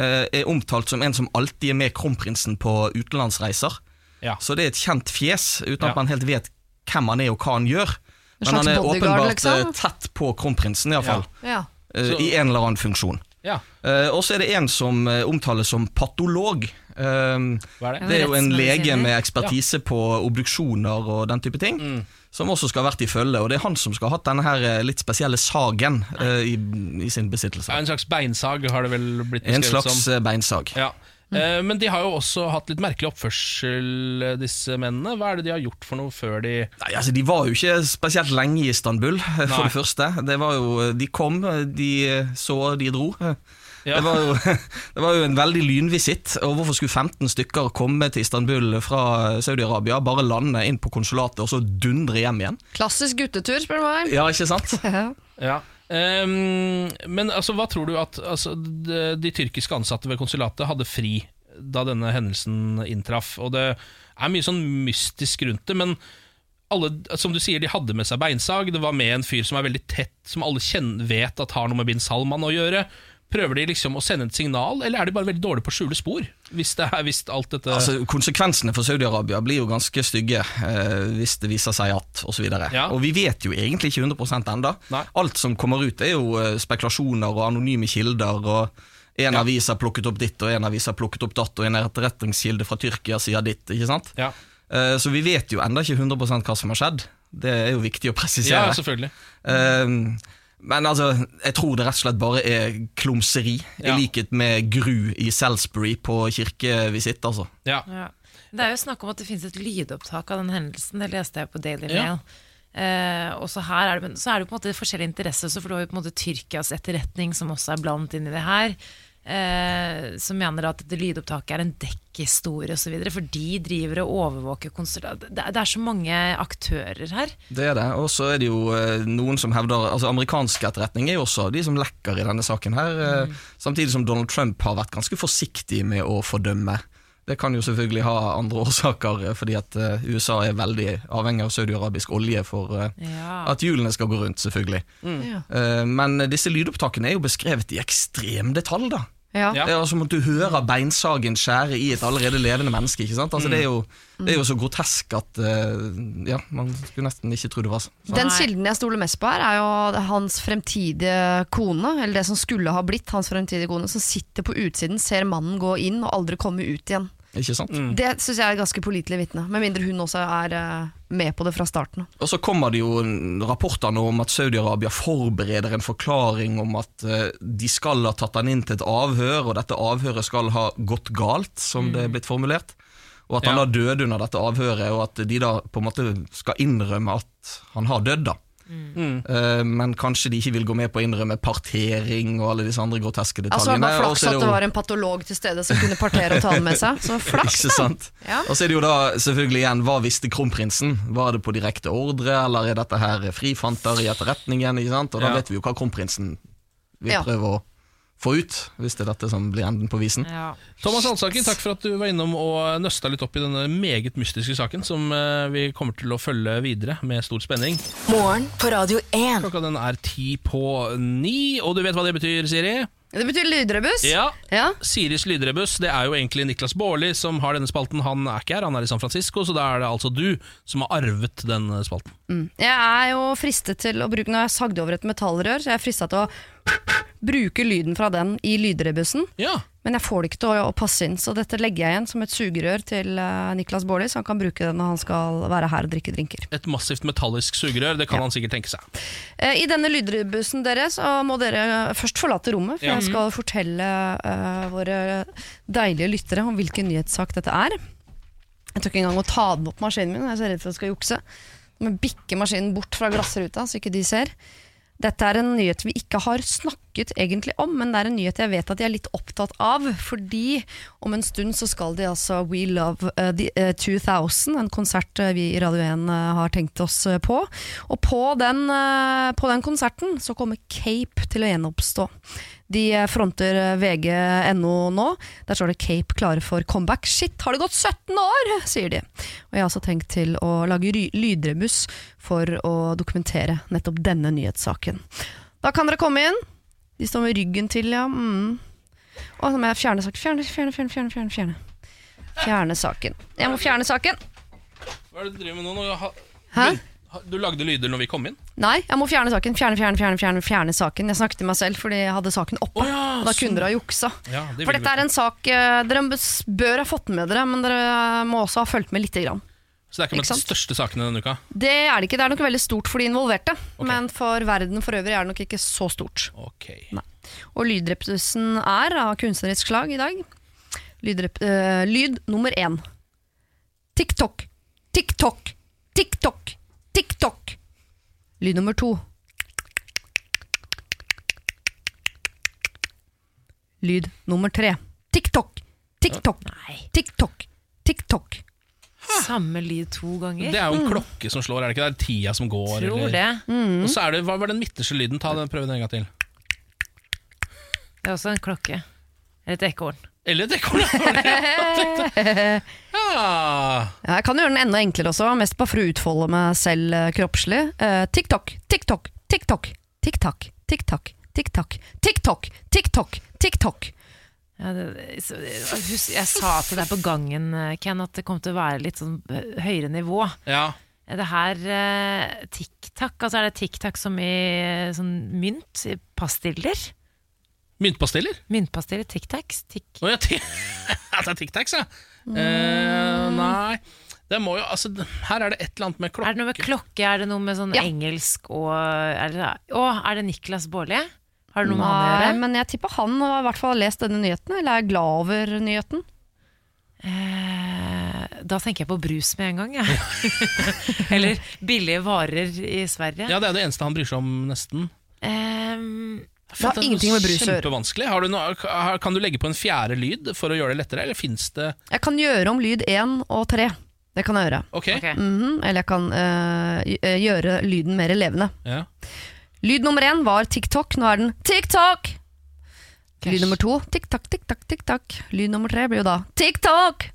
er omtalt som en som alltid er med kronprinsen på utenlandsreiser. Ja. Så det er et kjent fjes, uten Ja. at man helt vet hvem han er og hva han gjør. Men han er åpenbart liksom? eh, tett på kronprinsen, iallfall. Ja. Ja. Så- I en eller annen funksjon. Ja. Eh, og så er det en som eh, omtales som patolog. Eh, Hva er det? det er jo en lege med ekspertise på obduksjoner og den type ting. Mm. Som også skal ha vært i følge, og det er han som skal ha hatt denne her eh, litt spesielle sagen uh, i, i sin besittelse. En slags beinsag har det vel blitt En slags som. eh, beinsag. Ja. Eh, Men de har jo også hatt litt merkelig oppførsel, disse mennene. Hva er det de har gjort for noe før de Nei, altså De var jo ikke spesielt lenge i Istanbul, for Nei. det første. Det var jo, De kom, de så, de dro. Ja. Det, var jo, [laughs] det var jo en veldig lynvisitt. Og hvorfor skulle 15 stykker komme til Istanbul fra Saudi-Arabia, bare lande inn på konsulatet og så dundre hjem igjen? Klassisk guttetur, spør du meg. Ja, ikke sant? [laughs] Ja. Um, men altså, hva tror du at altså, de, de tyrkiske ansatte ved konsulatet hadde fri da denne hendelsen inntraff? Og det er mye sånn mystisk rundt det, men alle, som du sier, de hadde med seg beinsag. Det var med en fyr som er veldig tett, som alle kjenner, vet at har noe med bin Salman å gjøre. Prøver de liksom å sende et signal, eller er de bare veldig dårlige på å skjule spor? Hvis, det er, hvis alt dette Altså, konsekvensene for Saudi-Arabia blir jo ganske stygge eh, hvis det viser seg at, osv. Og, Ja. og vi vet jo egentlig ikke 100 enda. Nei. Alt som kommer ut, er jo eh, spekulasjoner og anonyme kilder. og En Ja. avis har plukket opp ditt, og en avis har plukket opp datt, og en etterretningskilde fra Tyrkia sier ditt. ikke sant? Ja, Eh, så vi vet jo enda ikke 100 hva som har skjedd. Det er jo viktig å presisere. ja selvfølgelig. Eh, men altså, jeg tror det rett og slett bare er klumseri, Ja. i likhet med Gru i Salisbury på kirkevisitt. altså. Ja. Ja. Det er jo snakk om at det finnes et lydopptak av den hendelsen. Det leste jeg på Daily Ja. Mail. Eh, og så her er det, så er det på en måte forskjellige interesser. For du har jo på en måte Tyrkias etterretning som også er blandet inn i det her. Eh, som mener at det lydopptaket er en dekkhistorie osv. For de driver og overvåker konsert... Det, er- det er så mange aktører her. Det er det. Og så er det jo eh, noen som hevder Altså Amerikansk etterretning er jo også de som lekker i denne saken her. eh, Samtidig som Donald Trump har vært ganske forsiktig med å fordømme. Det kan jo selvfølgelig ha andre [laughs] årsaker, eh, fordi at eh, USA er veldig avhengig av saudi-arabisk olje for eh, Ja. at hjulene skal gå rundt, selvfølgelig. Ja. Eh, Men disse lydopptakene er jo beskrevet i ekstrem detalj, da. Ja. Er som at du hører beinsagen skjære i et allerede levende menneske. ikke sant? Altså, det, er jo, det er jo så grotesk at uh, ja, man skulle nesten ikke tro det var sånn. Den kilden jeg stoler mest på her, er jo hans fremtidige kone, eller det som skulle ha blitt hans fremtidige kone, som sitter på utsiden, ser mannen gå inn og aldri komme ut igjen. Ikke sant? Det syns jeg er ganske pålitelig vitne, med mindre hun også er eh, med på det fra starten. Og så kommer det jo rapporter nå om at Saudi-Arabia forbereder en forklaring om at eh, de skal ha tatt han inn til et avhør, og dette avhøret skal ha gått galt, som det er blitt formulert. Og at han Ja. da døde under dette avhøret, og at de da på en måte skal innrømme at han har dødd. da. Eh, men kanskje de ikke vil gå med på å innrømme partering og alle disse andre groteske Altså, detaljene. det var flaks at det var en patolog til stede som kunne partere og ta den med seg. Så [laughs] flaks, da! Ja. Og så er det jo da selvfølgelig igjen, hva visste kronprinsen? Var det på direkte ordre, eller er dette her frifanter i etterretningen? Ikke sant? Og da Ja. vet vi jo hva kronprinsen vil prøve å få ut, hvis det er dette som blir enden på visen. Ja. Thomas Hansaken, takk for at du var innom og nøsta litt opp i denne meget mystiske saken, som eh, vi kommer til å følge videre med stor spenning. Morgen på Radio 1. Klokka den er ti på ni, og du vet hva det betyr, Siri? Det betyr lydrebuss. Ja. Ja. Siris lydrebuss, det er jo egentlig Niklas Baarli som har denne spalten. Han er ikke her, han er i San Francisco, så da er det altså du som har arvet den spalten. Jeg er jo fristet til å bruke Når jeg sagde over et metallrør, så jeg er frista til å bruke lyden fra den i lydrebussen. Ja, Men jeg får det ikke til å, å passe inn, så dette legger jeg igjen som et sugerør til uh, Niklas Baarli, så han kan bruke det når han skal være her og drikke drinker. Et massivt metallisk sugerør, det kan han sikkert tenke seg. Uh, I denne lydrebussen deres så må dere først forlate rommet, for Ja. jeg skal fortelle uh, våre deilige lyttere om hvilken nyhetssak dette er. Jeg tør ikke engang å ta den opp maskinen min, jeg er så redd for at jeg skal jukse. Men bikker maskinen bort fra glassruta, så ikke de ser. Dette er en nyhet vi ikke har snakket egentlig om, men det er en nyhet jeg vet at de er litt opptatt av. Fordi om en stund så skal de altså We Love eh, the, eh, 2000, en konsert eh, vi i Radio 1 eh, har tenkt oss eh, på. Og på den, eh, på den konserten så kommer Cape til å gjenoppstå. De eh, fronter eh, VG.no nå. Der står det 'Cape klare for comeback'. Shit, har det gått 17 år?! sier de. Og jeg har også tenkt til å lage lydrebuss for å dokumentere nettopp denne nyhetssaken. Da kan dere komme inn. De står med ryggen til, ja. Mm. Og så må jeg fjerne saken. Fjerne, fjerne, fjerne, fjerne, fjerne, fjerne. Fjerne saken. Jeg må fjerne saken. Hva er det du driver med nå? nå Hæ? Du, du lagde lyder når vi kom inn? Nei, jeg må fjerne saken. Fjerne, fjerne, fjerne, fjerne, fjerne saken. Jeg snakket til meg selv fordi jeg hadde saken oppe. og da kunne dere ha juksa. Ja, det For dette er en sak eh, dere bør ha fått med dere, men dere må også ha fulgt med lite grann. Så det er ikke blant de største sakene denne uka? Det er det ikke. Det er nok veldig stort for de involverte, men for verden for øvrig er det nok ikke så stort. Nei. Og lydreptusen er av kunstnerisk slag i dag. Lydrep uh, lyd nummer én. TikTok, TikTok, TikTok, TikTok. Lyd nummer to. Lyd nummer tre. TikTok, TikTok, TikTok, TikTok, TikTok. Samme lyd to ganger. Det er jo en klokke som slår, er det ikke? Det er tida som går. Tror eller? det. Mm. Og så er det, Hva var den midterste lyden? Ta den, Prøv den en gang til. Det er også en klokke. Eller et ekorn. Eller et ekorn. ja. [laughs] Ja, jeg kan gjøre den enda enklere også, mest bare for å utfolde meg selv eh, kroppslig. Eh, TikTok, TikTok, TikTok, TikTok, TikTok, TikTok, TikTok, TikTok, TikTok. Ja, det, jeg sa til deg på gangen, eh, Ken, at det kom til å være litt sånn eh, høyere nivå. Ja. Er det her eh, TikTok? Altså er det TikTok som i eh, sånn mynt? i Pastiller? Myntpastiller? Myntpastiller? Tic-Tacs? Tic oh, ja, det er Tic Tacs, ja. Eh, nei det må jo, altså, Her er det et eller annet med klokke. Er det noe med klokke? Er det noe med sånn engelsk og er det, Å, er det Niklas Baarli? Har det noe med han å Nei, men jeg tipper han har i hvert fall lest denne nyheten, eller er glad over nyheten. Eh, da tenker jeg på brus med en gang, jeg. [laughs] Eller billige varer i Sverige. Ja, Det er det eneste han bryr seg om, nesten. Ehm, Det har ingenting med brus å gjøre. Kan du legge på en fjerde lyd for å gjøre det lettere, eller fins det Jeg kan gjøre om lyd én og tre. Det kan jeg gjøre. Ok. Mhm, eller jeg kan øh, gjøre lyden mer levende. Ja. Lyd nummer én var TikTok, nå er den TikTok! Lyd nummer to TikTok, TikTok, TikTok. Lyd nummer tre blir jo da TikTok!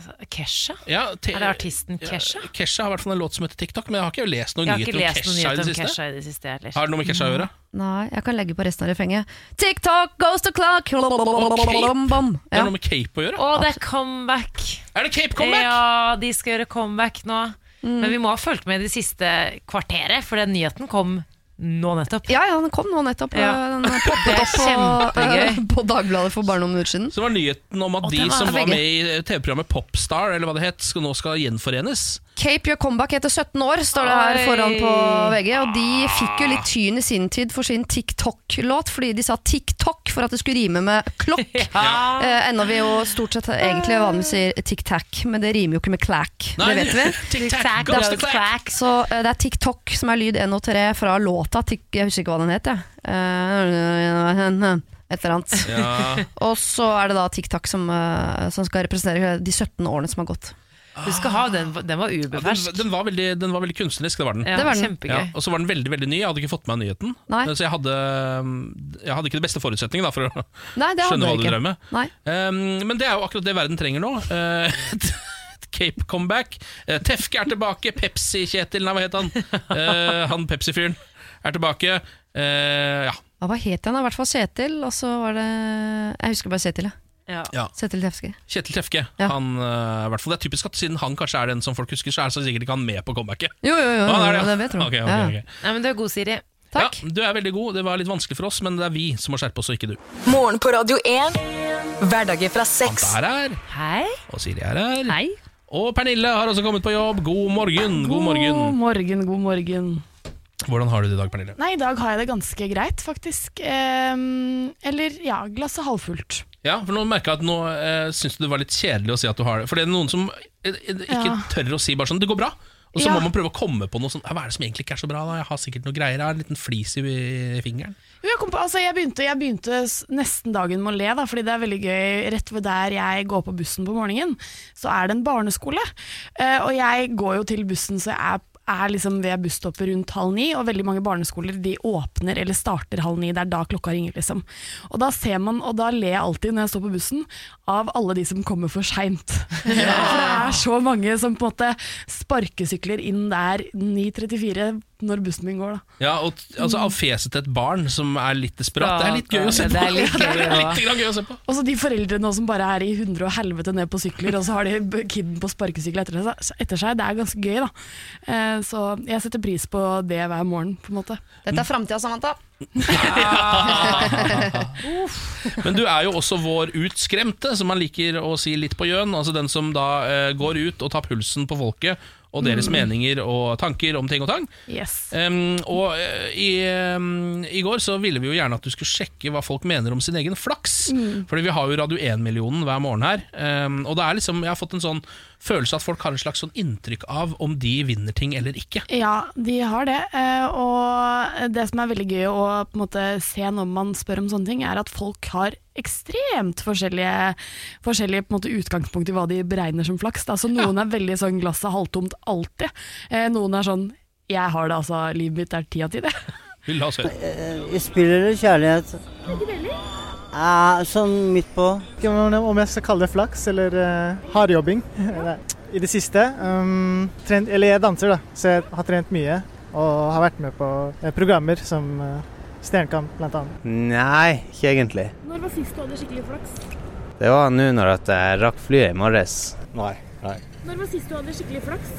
altså, Kesha? Ja, Er det artisten Kesha? Ja, Kesha har i hvert fall en låt som heter TikTok, men jeg har ikke lest noen nyhet nyheter om noen Kesha i det om siste. Kesha i det siste. Har det noe med Kesha å gjøre? Nei, jeg kan legge på resten av refrenget. TikTok goes to clock! Bom. Det har noe med Cape å gjøre? Å, det er comeback! Er det Cape comeback? Ja, de skal gjøre comeback nå. Men vi må ha fulgt med det siste kvarteret, for den nyheten kom nå nettopp. Ja, ja, den kom nå nettopp. Ja. Den poppet opp på, [laughs] på Dagbladet for bare noen minutter siden. Så var nyheten om at Å, de var som var med i TV-programmet Popstar, eller hva det het, skal nå skal gjenforenes. Cape Your comeback etter 17 år, står det her Oi. foran på VG. Og de fikk jo litt tyn i sin tid for sin TikTok-låt, fordi de sa TikTok for at det skulle rime med klokk. [laughs] Ja. Eh, enda vi jo stort sett egentlig vanligvis sier tic-tac, men det rimer jo ikke med clack. Nei, det vet vi. Er- Så eh, det er TikTok som er lyd 1 og 3 fra låta. Tik, jeg husker ikke hva den het, jeg. Eh, et eller annet. [laughs] Ja. Og så er det da TikTok som, eh, som skal representere de 17 årene som har gått. Du skal ha den, den var Ja, den, den, var veldig, den var veldig kunstnerisk, det var den. Ja, Det var den. Ja, og så var den veldig veldig ny, jeg hadde ikke fått med meg nyheten. Nei. Så jeg hadde, jeg hadde ikke det beste forutsetningen da, for å Nei, [laughs] skjønne hva du drev med. Um, men det er jo akkurat det verden trenger nå. [laughs] Uh, Cape comeback. Uh, Tefke er tilbake. Pepsi-Kjetil, nei hva het han? Uh, han Pepsi-fyren er tilbake. Eh, ja. Hva het han? I hvert fall Kjetil, og så var det Jeg husker bare Kjetil. jeg. Ja. ja. Kjetil Tefke. Kjetil Tefke. Ja. Han, uh, hvert fall, det er typisk at siden han kanskje er den som folk husker, så er så sikkert ikke han med på comebacket. Jo, jo, jo, ah, det, det vet du. Okay, ok, Ja. ok. Nei, men du er god, Siri. Takk. Ja, du er veldig god. Det var litt vanskelig for oss, men det er vi som må skjerpe oss, og ikke du. Morgen på Radio 1. Hverdager fra seks. Der er Hei. Og Siri er her. Hei. Og Pernille har også kommet på jobb. God morgen. God morgen. morgen, god morgen. Hvordan har du det i dag, Pernille? Nei, i dag har jeg det ganske greit, faktisk. Eh, eller ja, glasset halvfullt. Ja, for nå merker jeg at nå eh, syns du det var litt kjedelig å si at du har det. For det er noen som eh, eh, ikke Ja. tør å si bare sånn 'det går bra', Og så Ja. må man prøve å komme på noe sånn «Ja, Hva er det som egentlig ikke er så bra? da? Jeg har sikkert noe greier, jeg har en liten flis i fingeren. Jeg, kom på, altså jeg, begynte, jeg begynte nesten dagen med å le, da, fordi det er veldig gøy. Rett ved der jeg går på bussen på morgenen, så er det en barneskole. Eh, og jeg går jo til bussen, så jeg er, er liksom ved busstoppet rundt halv ni, og veldig mange barneskoler de åpner eller starter halv ni. Det er da klokka ringer, liksom. Og da ser man, og da ler jeg alltid når jeg står på bussen, av alle de som kommer for seint. [laughs] For det er så mange som på en måte sparkesykler inn der 9.34 når bussen min går, da. Ja, og altså Av fjeset til et barn som er litt desperat. Det er litt gøy å se på. [laughs] Det er litt gøy, Det er litt gøy å se på. Og så de foreldrene som bare er i hundre og helvete ned på sykler, og så har de kiden på sparkesykkel etter, etter seg. Det er ganske gøy, da. Eh, Så jeg setter pris på det hver morgen, på en måte. Dette er framtida, Samantha. [laughs] Men du er jo også vår utskremte, som man liker å si litt på gjøn. Altså den som da eh, går ut og tar pulsen på folket og deres Mm. meninger og tanker om ting og tang. Yes. Um, og eh, i, um, i går så ville vi jo gjerne at du skulle sjekke hva folk mener om sin egen flaks. Mm. Fordi vi har jo Radio 1-millionen hver morgen her. Um, og det er liksom, jeg har fått en sånn følelse at folk har en slags sånn inntrykk av om de vinner ting eller ikke. Ja, de har det. eh, Og det som er veldig gøy å på en måte se når man spør om sånne ting, er at folk har ekstremt forskjellige, forskjellige på en måte utgangspunkt i hva de beregner som flaks. Altså, noen noen er veldig sånn glasset halvtomt alltid. Eh, Noen er sånn jeg har det altså, livet mitt er ti av ti, det. La oss høre. I spill veldig kjærlighet? Ja, sånn midt på. Ikke om jeg skal kalle det flaks eller uh, hardjobbing. [laughs] I det siste. Um, trent, eller jeg danser, da, så jeg har trent mye. Og har vært med på uh, programmer som uh, Stjernekamp, blant annet. Nei, ikke egentlig. Når var sist du hadde skikkelig flaks? Det var nå når jeg rakk flyet i morges. Nei. nei. Når var sist du hadde skikkelig flaks?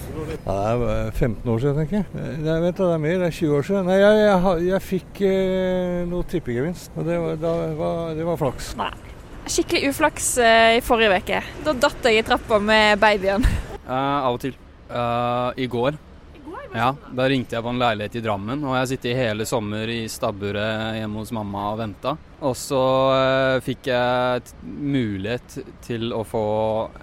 Ja, det er 15 år siden, tenker jeg. Nei, vent, det er mer. Det er 20 år siden. Nei, jeg, jeg, jeg fikk eh, noe tippegevinst, og det var, da, var, det var flaks. Skikkelig uflaks eh, i forrige uke. Da datt jeg i trappa med babyen. Eh, av og til. Eh, I går. Ja, Da ringte jeg på en leilighet i Drammen, og jeg har sittet hele sommer i stabburet hjemme hos mamma og venta. Og så eh, fikk jeg t mulighet til å få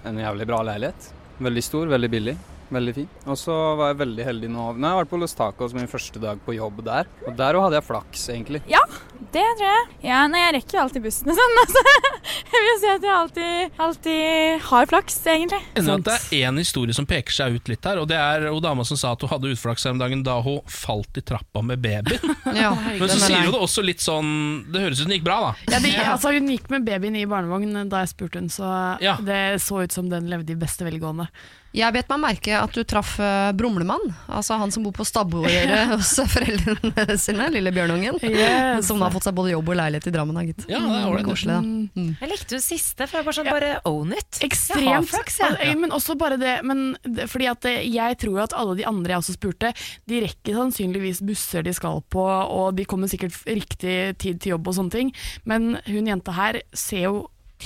en jævlig bra leilighet. Veldig stor, veldig billig. Veldig fin. Og så var jeg veldig heldig nå. Nå har jeg vært på Los Tacos min første dag på jobb der. Og der òg hadde jeg flaks, egentlig. Ja, det tror jeg. Ja, nei, jeg rekker jo alltid bussen og sånn. Altså. [laughs] Jeg vil si at jeg alltid, alltid har flaks, egentlig. Enda at Det er én historie som peker seg ut litt her, og det er hun dama som sa at hun hadde utflaks her om dagen da hun falt i trappa med babyen. [laughs] Ja, Men så er sier hun det også litt sånn Det høres ut som det gikk bra, da. Ja, det, [laughs] altså, hun gikk med babyen i barnevogn da jeg spurte hun, så Ja. det så ut som den levde i beste velgående. Jeg bet meg merke at du traff eh, Brumlemann, altså han som bor på stabbordet hos foreldrene sine, lille bjørnungen. Yes. Som har fått seg både jobb og leilighet i Drammen, da, gitt. Ja, det er. Koselig, da. Mm. Jeg likte hun siste, for jeg bare sånn, bare own it. Jeg har Ekstremt. flaks. Men også bare det, men det, fordi at jeg tror at alle de andre jeg også spurte, de rekker sannsynligvis busser de skal på, og de kommer sikkert riktig tid til jobb og sånne ting, men hun jenta her ser jo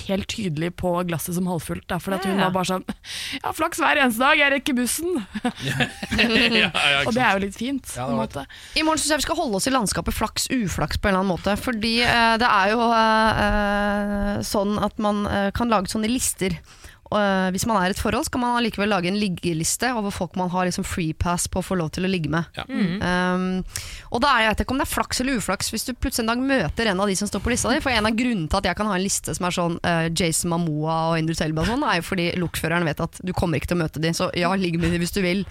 helt tydelig på glasset som halvfullt, da, for at hun Ja. var bare sånn Ja, flaks hver eneste dag, jeg rekker bussen! [laughs] og det er jo litt fint, Ja, på en måte. I morgen synes jeg vi skal holde oss i landskapet flaks-uflaks på en eller annen måte. Fordi eh, det er jo eh, eh, sånn at man eh, kan lage sånne lister. Eh, hvis man er i et forhold, skal man allikevel lage en liggeliste over folk man har liksom free pass på å få lov til å ligge med. Mm. Um, og da er jeg vet ikke om det er flaks eller uflaks hvis du plutselig en dag møter en av de som står på lista di. For en av grunnene til at jeg kan ha en liste som er sånn uh, Jason Mamoa og Indre Selba og sånn, er jo fordi lokføreren vet at du kommer ikke til å møte de, så ja, ligg med de hvis du vil.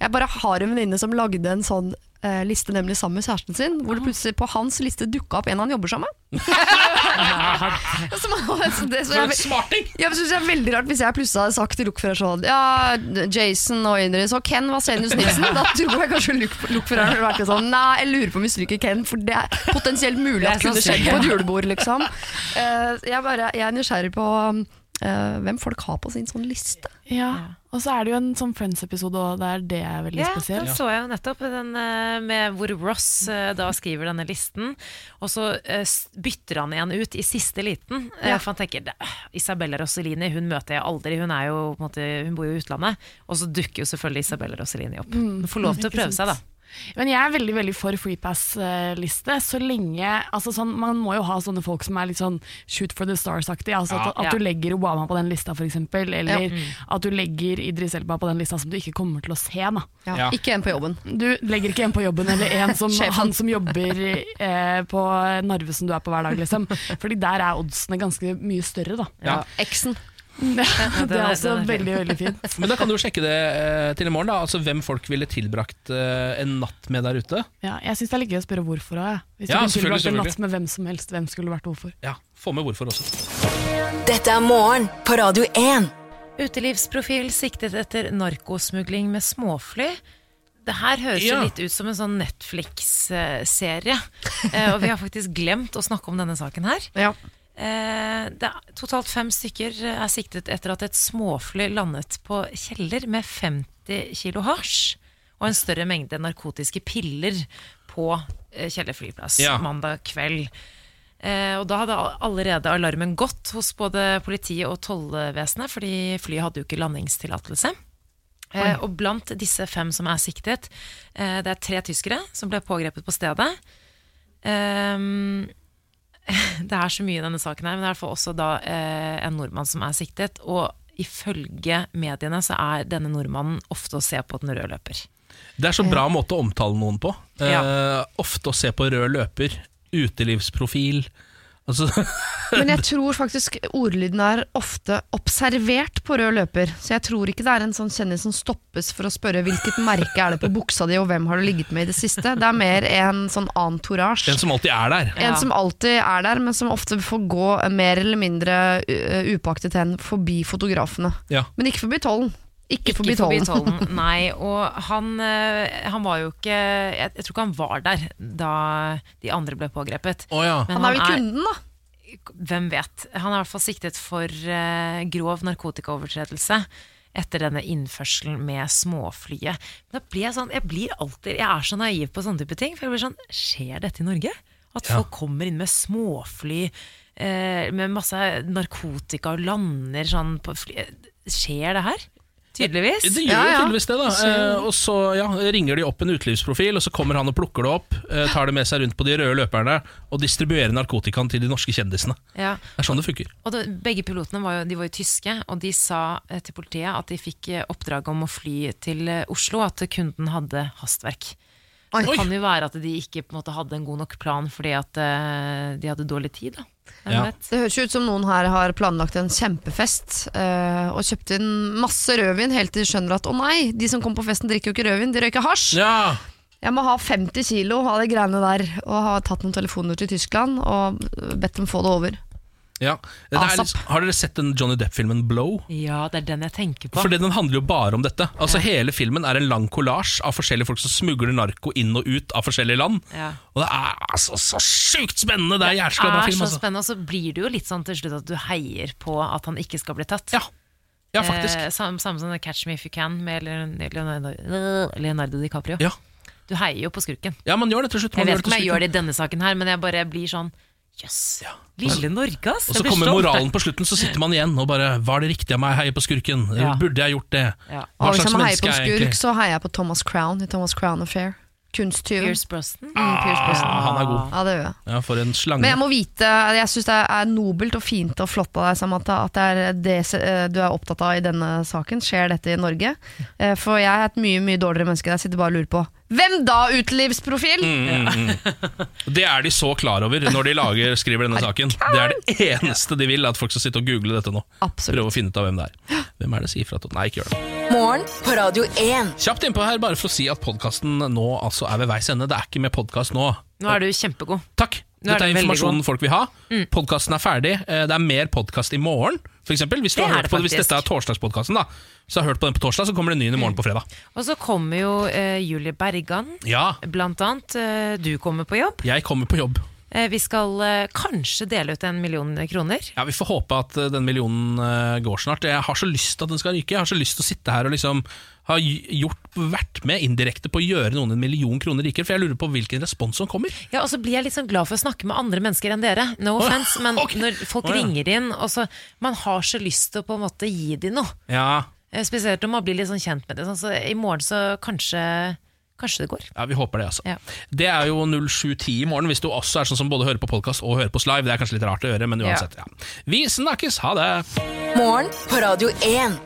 Jeg bare har en venninne som lagde en sånn eh, liste nemlig sammen med kjæresten sin, hvor det plutselig på hans liste dukka opp en han jobber sammen med. [laughs] Så man- [laughs] så det- så jeg- smarting! Ja, men synes det er veldig rart hvis jeg plutselig hadde sagt til lokfører sånn Ja, Jason og Indris og Ken Vasenius Nilsen. Da tror jeg kanskje lok- lokføreren ville vært litt sånn Nei, jeg lurer på om vi stryker Ken, for det er potensielt mulig at Det er kunne skjedd sannsynlig. på et julebord, liksom. Eh, jeg, bare, jeg er nysgjerrig på eh, hvem folk har på sin sånn liste. Ja. Og så er det jo en sånn Friends-episode òg, der det er veldig Ja, den så jeg jo nettopp, den eh, med hvor Ross eh, da skriver denne listen, og så eh, bytter han en ut i siste liten. Ja. For han tenker, "Det- Isabella Rossellini hun møter jeg aldri, hun, er jo, måte, hun bor jo i utlandet. Og så dukker jo selvfølgelig Isabella Rossellini opp. Mm, Hun får lov [laughs] til å prøve seg, da. Men jeg er veldig veldig for freepass-liste, så lenge altså sånn, Man må jo ha sånne folk som er litt sånn shoot for the stars-aktig. Altså Ja. at, at Ja. du legger Obama på den lista, f.eks. Eller Ja. Mm. at du legger Idris Elba på den lista som du ikke kommer til å se. Da. Ja. Ja. Ikke en på jobben. Du legger ikke en på jobben, eller en som, [laughs] han som jobber eh, på Narvesen du er på hver dag, liksom. Fordi der er oddsene ganske mye større, da. Ja. Eksen. Det, den [laughs] det er også fin. veldig, veldig fint. [laughs] Men da kan du jo sjekke det eh, til i morgen, da. Altså hvem folk ville tilbrakt eh, en natt med der ute. Ja, jeg syns det er litt gøy å spørre hvorfor òg, jeg. Hvis Ja, du kunne tilbrakt en natt med hvem som helst, hvem skulle vært hvorfor? Ja, Få med hvorfor også. Dette er morgen på Radio 1. Utelivsprofil siktet etter narkosmugling med småfly. Det her høres Ja. jo litt ut som en sånn Netflix-serie. Eh, og vi har faktisk glemt å snakke om denne saken her. Eh, det er, totalt fem stykker er siktet etter at et småfly landet på Kjeller med 50 kilo hasj og en større mengde narkotiske piller på eh, Kjeller flyplass Ja. mandag kveld. Eh, og da hadde allerede alarmen gått hos både politiet og tollvesenet, fordi flyet hadde jo ikke landingstillatelse. Eh, og blant disse fem som er siktet, eh, det er tre tyskere som ble pågrepet på stedet. [laughs] Det er så mye i denne saken her, men det er i hvert fall også da eh, en nordmann som er siktet. Og ifølge mediene så er denne nordmannen ofte å se på den røde løper. Det er så bra måte å omtale noen på. Eh, Ja. ofte å se på rød løper, utelivsprofil altså, [laughs] Men jeg tror faktisk ordlyden er ofte observert på rød løper. Så jeg tror ikke det er en sånn kjendis som stoppes for å spørre hvilket merke er det på buksa di, og hvem har du ligget med i det siste. Det er mer en sånn entourage. En som alltid er der. En som alltid er der, men som ofte får gå mer eller mindre upåaktet upaktet hen forbi fotografene. Ja. Men ikke forbi tollen. Ikke, forbi tollen. [laughs] Nei, og han, eh, han var jo ikke jeg, jeg tror ikke han var der da de andre ble pågrepet. Oh, ja. Men Han er vel kunden, da? Hvem vet. Han er i hvert fall siktet for uh, grov narkotikaovertredelse etter denne innførselen med småflyet. Men da blir jeg sånn, jeg blir alltid, jeg er så naiv på sånne type ting. For jeg blir sånn, skjer dette i Norge? At Ja. folk kommer inn med småfly uh, med masse narkotika og lander sånn på fly. Skjer det her? Tydeligvis. Det gjør jo tydeligvis det, da. Eh, og så ja, ringer de opp en utelivsprofil, og så kommer han og plukker det opp, eh, tar det med seg rundt på de røde løperne og distribuerer narkotikaen til de norske kjendisene. Ja. Det er sånn det funker. Og det, begge pilotene var jo, de var jo tyske, og de sa eh, til politiet at de fikk eh, oppdrag om å fly til eh, Oslo, at kunden hadde hastverk. Det kan jo være at de ikke på en måte hadde en god nok plan fordi at de hadde dårlig tid. Da. Ja. Det høres ut som noen her har planlagt en kjempefest uh, og kjøpt inn masse rødvin helt til de skjønner at å nei, de som kom på festen drikker jo ikke rødvin, de røyker hasj. Ja! Jeg må ha 50 kilo av de greiene der, og har tatt noen telefoner til Tyskland og bedt dem få det over. Ja. Er, litt- har dere sett den Johnny Depp-filmen Blow? Ja, det er den jeg tenker på. Fordi den handler jo bare om dette. Altså Hele filmen er en lang kollasj av forskjellige folk som smugler narko inn og ut av forskjellige land. Ja. Og det er altså så sjukt spennende! Det er er film. så Altså. og så blir det jo litt sånn til slutt at du heier på at han ikke skal bli tatt. Ja, ja faktisk. Eh, samme, samme som Catch Me If You Can med Leonardo, Leonardo DiCaprio. Ja. Du heier jo på skurken. Ja, man gjør det til slutt. Man Jeg vet ikke om jeg gjør det i denne saken her, men jeg bare blir sånn Jøss. Lille Norge, ass. Og så kommer moralen på slutten, så sitter man igjen og bare Var det riktig av meg å heie på skurken? Ja. Burde jeg gjort det? Ja. Hva slags menneske slags jeg Hvis jeg menneske på en er jeg skurk, egentlig? så heier jeg på Thomas Crown i Thomas Crown Affair. Kunsttyven. Pierce Brosnan. Mm, Pierce Brosnan. Ah, han er god. Ja, det gjør jeg. Ja, for en slange. Men jeg må vite, jeg syns det er nobelt og fint og flott av deg, Samantha, at det er det eh, du er opptatt av i denne saken. Skjer dette i Norge? Eh, For jeg er et mye mye dårligere menneske. Jeg sitter bare og lurer på Hvem da, utelivsprofil? Mm, mm, mm. [laughs] Det er de så klar over når de lager, skriver denne saken. Det er det eneste de vil, at folk skal sitte og google dette nå. Absolutt. Prøve å finne ut av hvem det er. Hvem er det sier fra til Nei, ikke gjør det. Morgen på Radio 1. Kjapt innpå her, bare for å si at podkasten nå altså er ved veis ende. Det er ikke med podkast nå. Nå er du kjempegod. Takk. Nå er Dette er veldig informasjonen folk vil ha. Mm. Podkasten er ferdig. Eh, Det er mer podkast i morgen. For eksempel, hvis, du har er hørt det på, hvis dette er torsdagspodkasten, da. har du hørt på den på torsdag, så kommer det en ny i morgen på fredag. Og så kommer jo uh, Julie Bergan, Ja, blant annet. Uh, du kommer på jobb. jeg kommer på jobb. Uh, vi skal kanskje dele ut en million kroner. Ja, Vi får håpe at den millionen går snart. Jeg har så lyst til at den skal ryke. Jeg har så lyst til å sitte her og liksom ha gjort, vært med indirekte på å gjøre noen en million kroner rikere. For jeg lurer på hvilken respons som kommer. Ja, Og så blir jeg litt sånn glad for å snakke med andre mennesker enn dere. No ja. offense, men [laughs] når folk oh, ja. ringer inn, og så Man har så lyst til å på en måte gi dem noe. Ja, Eh, Spesielt om man blir litt sånn kjent med det. Sånn, så I morgen så kanskje Kanskje det går. Ja, Vi håper det, altså. Ja. Det er jo 0710 i morgen, hvis du også er sånn som både hører på podkast og hører på oss live. Det er kanskje litt rart å gjøre, men uansett. Ja. Vi snakkes! Ha det! Morgen på Radio 1.